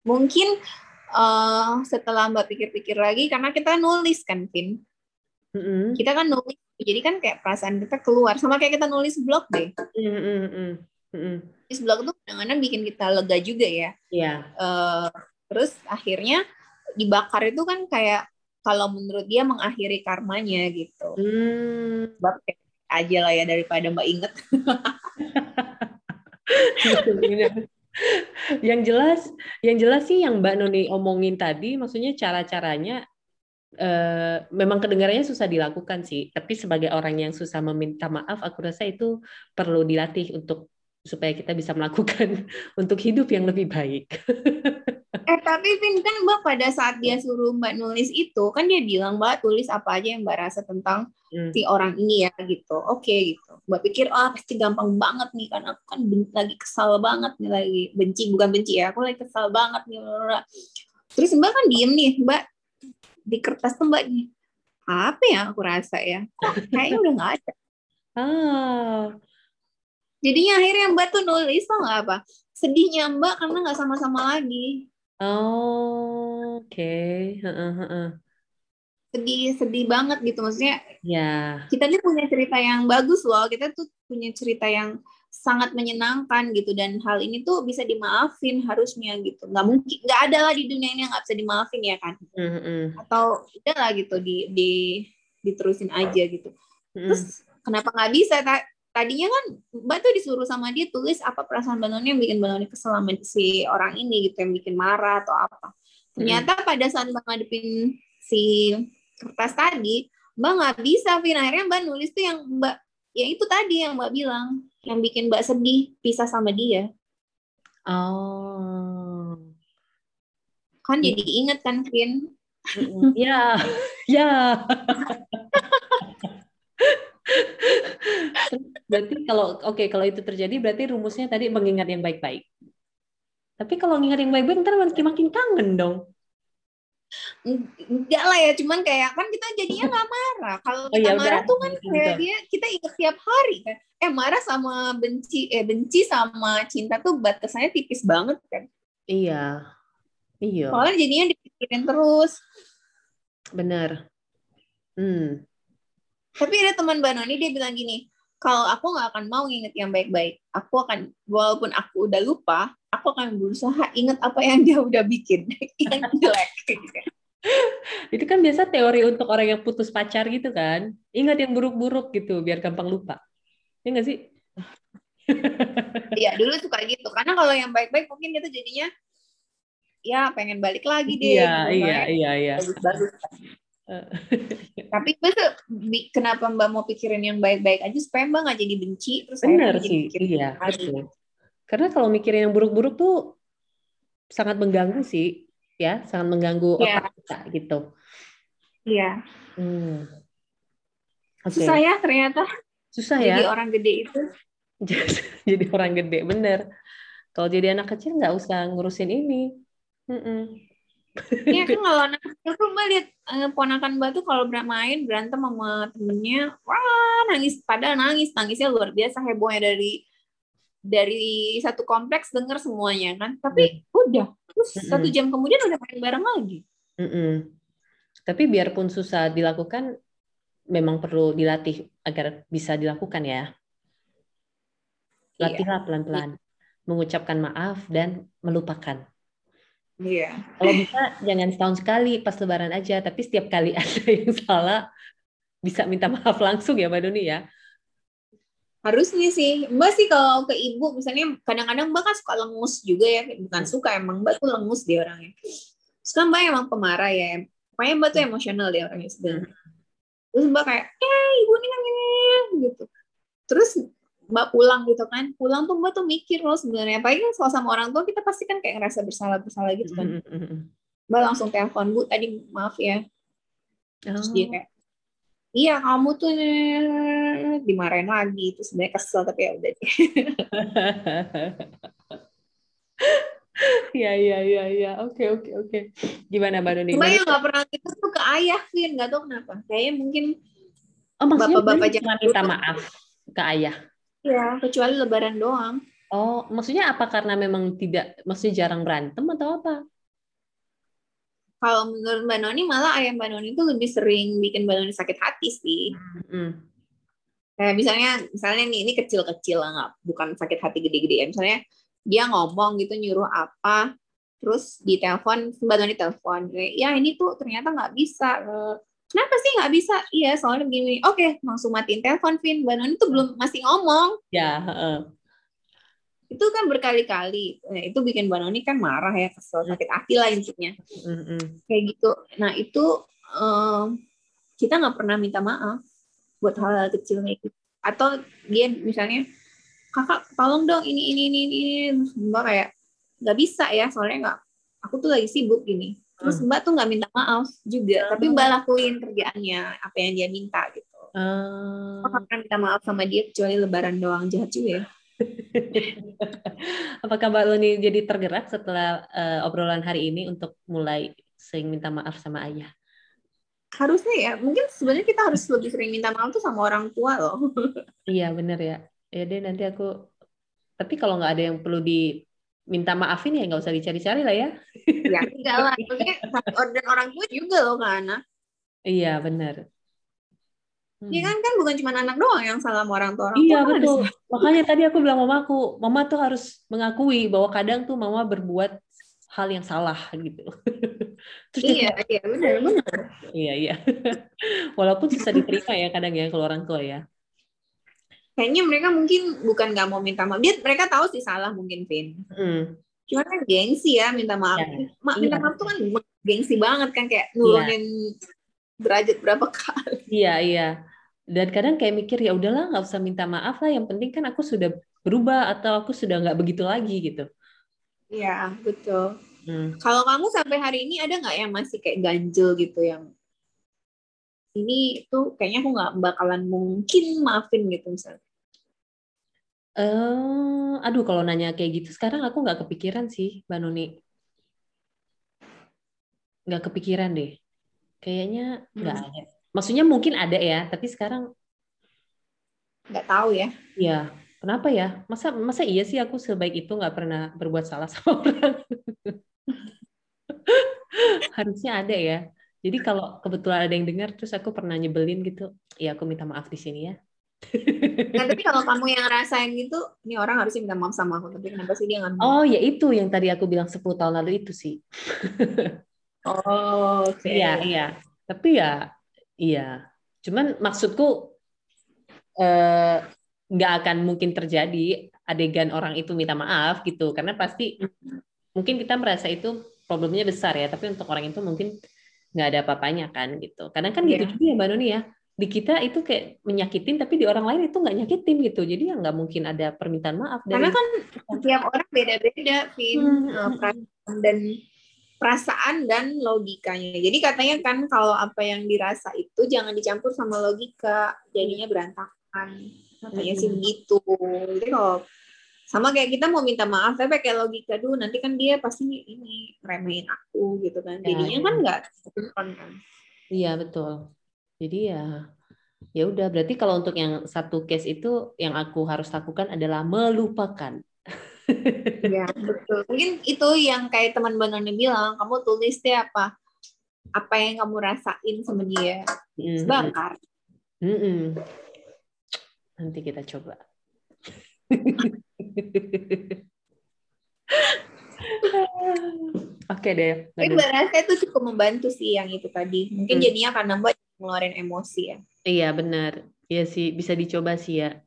Mungkin eh, setelah Mbak pikir-pikir lagi, karena kita nulis kan, Vin. Mm-mm, kita kan nulis jadi kan kayak perasaan kita keluar sama kayak kita nulis blog deh mm-mm, nulis blog tuh kadang-kadang bikin kita lega juga ya Iya. Eh, terus akhirnya dibakar itu kan kayak kalau menurut dia mengakhiri karmanya gitu Hmm. kayak aja lah ya daripada mbak inget yang jelas, yang jelas sih yang Mbak Noni omongin tadi, maksudnya cara-caranya eh, memang kedengarannya susah dilakukan sih. Tapi sebagai orang yang susah meminta maaf, aku rasa itu perlu dilatih untuk supaya kita bisa melakukan (laughs) untuk hidup yang lebih baik. (laughs) eh tapi Vin kan mbak pada saat dia suruh mbak nulis itu kan dia bilang mbak tulis apa aja yang mbak rasa tentang Hmm. si orang ini ya gitu oke gitu mbak pikir oh pasti gampang banget nih kan aku kan ben- lagi kesal banget nih lagi benci bukan benci ya aku lagi kesal banget nih bla, bla, bla. terus mbak kan diem nih mbak di kertas tuh mbak nih apa ya aku rasa ya kayaknya udah nggak ada (laughs) Ah, jadinya akhirnya mbak tuh nulis tau nggak apa? Sedihnya mbak karena nggak sama-sama lagi. Oh, oke. Heeh, heeh. sedih sedih banget gitu. Maksudnya Ya, kita nih punya cerita yang bagus loh. Kita tuh punya cerita yang sangat menyenangkan gitu. Dan hal ini tuh bisa dimaafin harusnya gitu. Nggak mungkin nggak ada lah di dunia ini yang nggak bisa dimaafin ya kan? Mm, mm, atau udah lah gitu di di diterusin aja gitu. Mm. terus kenapa nggak bisa Ta- tadinya kan mbak tuh disuruh sama dia tulis apa perasaan mbak Noni yang bikin mbak Noni kesel sama si orang ini gitu yang bikin marah atau apa ternyata pada saat mbak ngadepin si kertas tadi mbak nggak bisa Vin akhirnya mbak nulis tuh yang mbak ya itu tadi yang mbak bilang yang bikin mbak sedih pisah sama dia Oh. kan jadi inget kan Vin. Ya, (laughs) ya. (laughs) Berarti kalau oke kalau itu terjadi berarti rumusnya tadi mengingat yang baik-baik. Tapi kalau mengingat yang baik-baik ntar makin makin kangen dong. enggak lah ya cuman kayak kan kita jadinya nggak marah kalau Oh, kita ya marah udah. tuh kan Betul, kayak dia kita inget tiap hari kan eh marah sama benci eh benci sama cinta tuh batasannya tipis banget kan Iya. Iya. soalnya jadinya di pikirin terus. Bener. Hmm. Tapi ada teman Mbak Noni dia bilang gini, kalau aku nggak akan mau inget yang baik-baik, aku akan walaupun aku udah lupa, aku akan berusaha inget apa yang dia udah bikin (laughs) yang jelek. (laughs) Itu kan biasa teori untuk orang yang putus pacar gitu kan. Ingat yang buruk-buruk gitu biar gampang lupa. Ya nggak sih? (laughs) Iya dulu suka gitu. Karena kalau yang baik-baik mungkin itu jadinya ya pengen balik lagi deh. Iya, gitu. iya, Soalnya iya, iya. Bagus-bagus. Tapi bi- kenapa Mbak mau pikirin yang baik-baik aja supaya Mbak nggak jadi benci terus jadi sih, iya, betul. Karena kalau mikirin yang buruk-buruk tuh sangat mengganggu sih, ya, sangat mengganggu Iya. otak kita gitu. Iya. Hmm. Oke, Susah ya ternyata susah jadi ya orang gede itu. (laughs) jadi orang gede, bener. Kalau jadi anak kecil nggak usah ngurusin ini. Mm-mm. Iya kan kalau anak kecil tuh Mbak lihat eh, ponakan Mbak tuh kalau bermain berantem sama temennya, wah nangis padahal nangis nangisnya luar biasa hebohnya dari dari satu kompleks denger semuanya kan. Tapi udah terus Mm-mm. satu jam kemudian udah main bareng lagi. Mm-mm. Tapi biarpun susah dilakukan, memang perlu dilatih agar bisa dilakukan ya. Iya. Latihlah pelan-pelan, mengucapkan maaf dan melupakan. Iya. Kalau bisa jangan setahun sekali pas lebaran aja, tapi setiap kali (laughs) ada yang salah bisa minta maaf langsung ya Mbak Doni ya. Harusnya sih, Mbak sih kalau ke ibu misalnya kadang-kadang Mbak kan suka lengus juga ya, bukan suka emang Mbak tuh lengus dia orangnya. Terus kan Mbak emang pemarah ya, pokoknya Mbak tuh emosional dia orangnya sebenarnya. Terus Mbak kayak, eh ibu ini kan ini gitu. Terus Mbak pulang gitu kan, pulang tuh Mbak tuh mikir loh sebenarnya, apalagi kan kalau sama orang tua kita pasti kan kayak ngerasa bersalah-bersalah gitu kan. Mbak langsung telepon, Bu tadi maaf ya, terus dia kayak iya kamu tuh dimarahin lagi. Itu sebenarnya kesel tapi ya udah deh. Ya ya ya ya. Oke oke oke. Gimana Mbak Doni? Mbak yang nggak pernah gitu tuh ke ayah Vin. Nggak tahu kenapa. Kayaknya mungkin Oh bapak-bapak jangan cuma minta maaf ke ayah. Ya kecuali lebaran doang Oh, maksudnya apa karena memang tidak, maksudnya jarang berantem atau apa? kalau menurut Mbak Noni malah ayah Mbak Noni tuh lebih sering bikin Mbak Noni sakit hati sih Mm. kayak misalnya misalnya nih ini kecil-kecil lah nggak bukan sakit hati gede-gede ya misalnya dia ngomong gitu nyuruh apa terus di telepon Mbak Noni telepon ya ini tuh ternyata nggak bisa Eh, kenapa sih nggak bisa? Iya soalnya begini. Oke langsung matiin telepon Vin. Mbak Noni tuh belum masih ngomong. Ya, heeh. itu kan berkali-kali. Nah, itu bikin Mbak Noni kan marah ya kesel sakit hati lah intinya. Mm-mm. kayak gitu. Nah itu em, kita nggak pernah minta maaf buat hal-hal kecil kayak gitu. Atau dia misalnya kakak tolong dong ini ini ini ini. Mbak kayak nggak bisa ya soalnya nggak aku tuh lagi sibuk gini terus mbak tuh nggak minta maaf juga tapi mbak lakuin kerjaannya apa yang dia minta gitu Ah. aku nggak pernah minta maaf sama dia kecuali lebaran doang jahat juga ya (laughs) Apakah Mbak Luni jadi tergerak setelah eh, obrolan hari ini untuk mulai sering minta maaf sama ayah? harusnya ya mungkin sebenarnya kita harus lebih sering minta maaf tuh sama orang tua loh (laughs) Iya bener ya. Ya deh nanti aku. Tapi kalau nggak ada yang perlu diminta maafin ya nggak usah dicari-cari lah ya. ya (laughs) enggak lah order orang tua juga loh ke anak Iya bener. Hmm. Iya kan kan bukan cuma anak doang yang salah sama orang tua orang Iya tua ada betul. salah. Makanya tadi aku bilang mamaku, mama tuh harus mengakui bahwa kadang tuh mama berbuat hal yang salah gitu. (laughs) Terus dia Iya iya benar benar. Iya, iya. (laughs) Walaupun susah diterima ya kadang ya kalau orang tua ya. Kayaknya mereka mungkin bukan nggak mau minta maaf. Dia mereka tahu sih salah mungkin Vin. Hmm. Cuma kan gengsi ya minta maaf. Ya, Ma, minta iya. maaf tuh kan gengsi banget kan kayak nurunin derajat berapa kali. Iya, iya. Dan kadang kayak mikir ya udahlah nggak usah minta maaf lah. Yang penting kan aku sudah berubah atau aku sudah nggak begitu lagi gitu. Iya betul. Hmm. Kalau kamu sampai hari ini ada nggak yang masih kayak ganjel gitu yang ini tuh kayaknya aku nggak bakalan mungkin maafin gitu misalnya. Eh, aduh kalau nanya kayak gitu sekarang aku nggak kepikiran sih, Mbak Nuni. Nggak kepikiran deh. Kayaknya nggak Hmm. ada. Maksudnya mungkin ada ya, tapi sekarang Nggak tahu ya. ya kenapa ya? Masa masa iya sih aku sebaik itu nggak pernah berbuat salah (laughs) sama orang. harusnya ada ya. Jadi kalau kebetulan ada yang dengar, terus aku pernah nyebelin gitu, ya aku minta maaf di sini ya. Nah, tapi kalau kamu yang ngerasain gitu, ini orang harusnya minta maaf sama aku. Tapi kenapa sih dia nggak Oh, ya itu yang tadi aku bilang 10 tahun lalu itu sih. oh, oke. Okay. Iya, iya. Tapi ya, iya. Cuman maksudku eh, nggak akan mungkin terjadi adegan orang itu minta maaf gitu, karena pasti mungkin kita merasa itu problemnya besar ya, tapi untuk orang itu mungkin nggak ada apa-apanya kan gitu. Kadang kan yeah. gitu juga ya Mbak Noni ya. Di kita itu kayak menyakitin tapi di orang lain itu nggak nyakitin gitu. Jadi ya nggak mungkin ada permintaan maaf dari Karena kan setiap orang beda-beda, Vin. Hmm. Eh, perasaan dan perasaan dan logikanya. Jadi katanya kan kalau apa yang dirasa itu jangan dicampur sama logika, jadinya berantakan. Katanya sih begitu. Jadi kalau sama kayak kita mau minta maaf tapi pakai logika dulu nanti kan dia pasti ini remehin aku gitu kan ya, jadinya ya, kan nggak kan iya betul jadi ya ya udah. Berarti kalau untuk yang satu case itu yang aku harus lakukan adalah melupakan. Ya betul. Mungkin itu yang kayak teman Banone bilang kamu tulis deh apa apa yang kamu rasain sama dia. Mm bakar. Mm -hmm. nanti kita coba (laughs) Oke deh. Tapi berasa itu cukup membantu sih yang itu tadi. Mungkin hmm. jadinya akan nambah ngeluarin emosi ya. Iya benar. Iya sih bisa dicoba sih ya.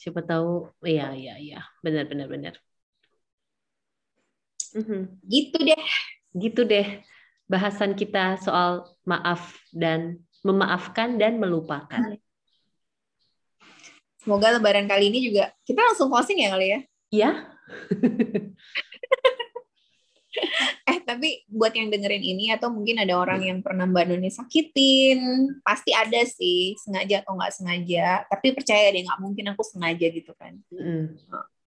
Siapa tahu. Iya iya iya. Benar benar benar. Mhm. Gitu deh. Gitu deh. Bahasan kita soal maaf dan memaafkan dan melupakan. Semoga lebaran kali ini juga kita langsung closing ya kali ya. Iya. (laughs) eh tapi buat yang dengerin ini atau mungkin ada orang yang pernah Mbak Noni sakitin, pasti ada sih sengaja atau nggak sengaja. Tapi percaya deh nggak mungkin aku sengaja gitu kan. Mm.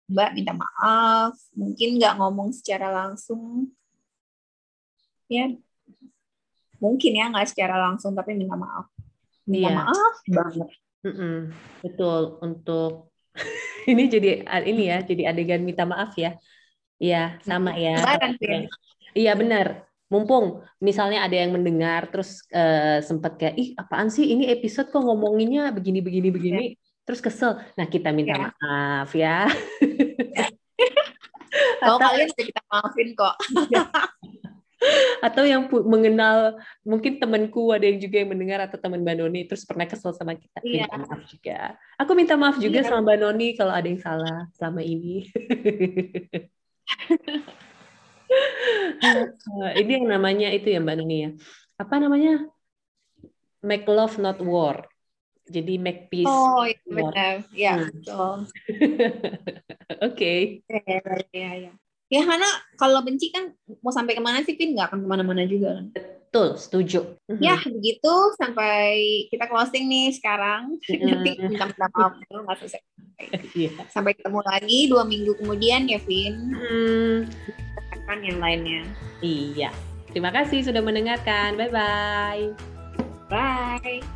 Mbak minta maaf, mungkin nggak ngomong secara langsung, ya mungkin ya nggak secara langsung tapi minta maaf. Minta iya. maaf banget Mm-mm, betul untuk (laughs) ini jadi ini ya jadi adegan minta maaf ya iya sama ya. Iya benar. Mumpung misalnya ada yang mendengar terus uh, sempat kayak ih apaan sih? Ini episode kok ngomonginnya begini begini begini. Yeah. terus kesel. Nah kita minta yeah. maaf ya. (laughs) Kalau kalian kita maafin kok. Atau yang mengenal mungkin temanku ada yang juga yang mendengar atau teman Mbak Noni terus pernah kesel sama kita iya. minta maaf juga. Aku minta maaf juga iya. sama Mbak Noni kalau ada yang salah selama ini (laughs) ini yang namanya itu ya Mbak Noni ya. Apa namanya? Make love not war. Jadi make peace oh iya benar. Ya betul. (laughs) Oke. Ya, ya, ya ya karena kalau benci kan mau sampai ke mana sih Pin nggak akan ke mana-mana juga kan? Betul setuju. Ya mm-hmm. begitu. Sampai kita closing nih sekarang. Mm-hmm. nanti minta maaf nggak selesai. Yeah. sampai ketemu lagi dua minggu kemudian ya Vin. Mm. kan yang lainnya. Iya. Terima kasih sudah mendengarkan. Bye bye bye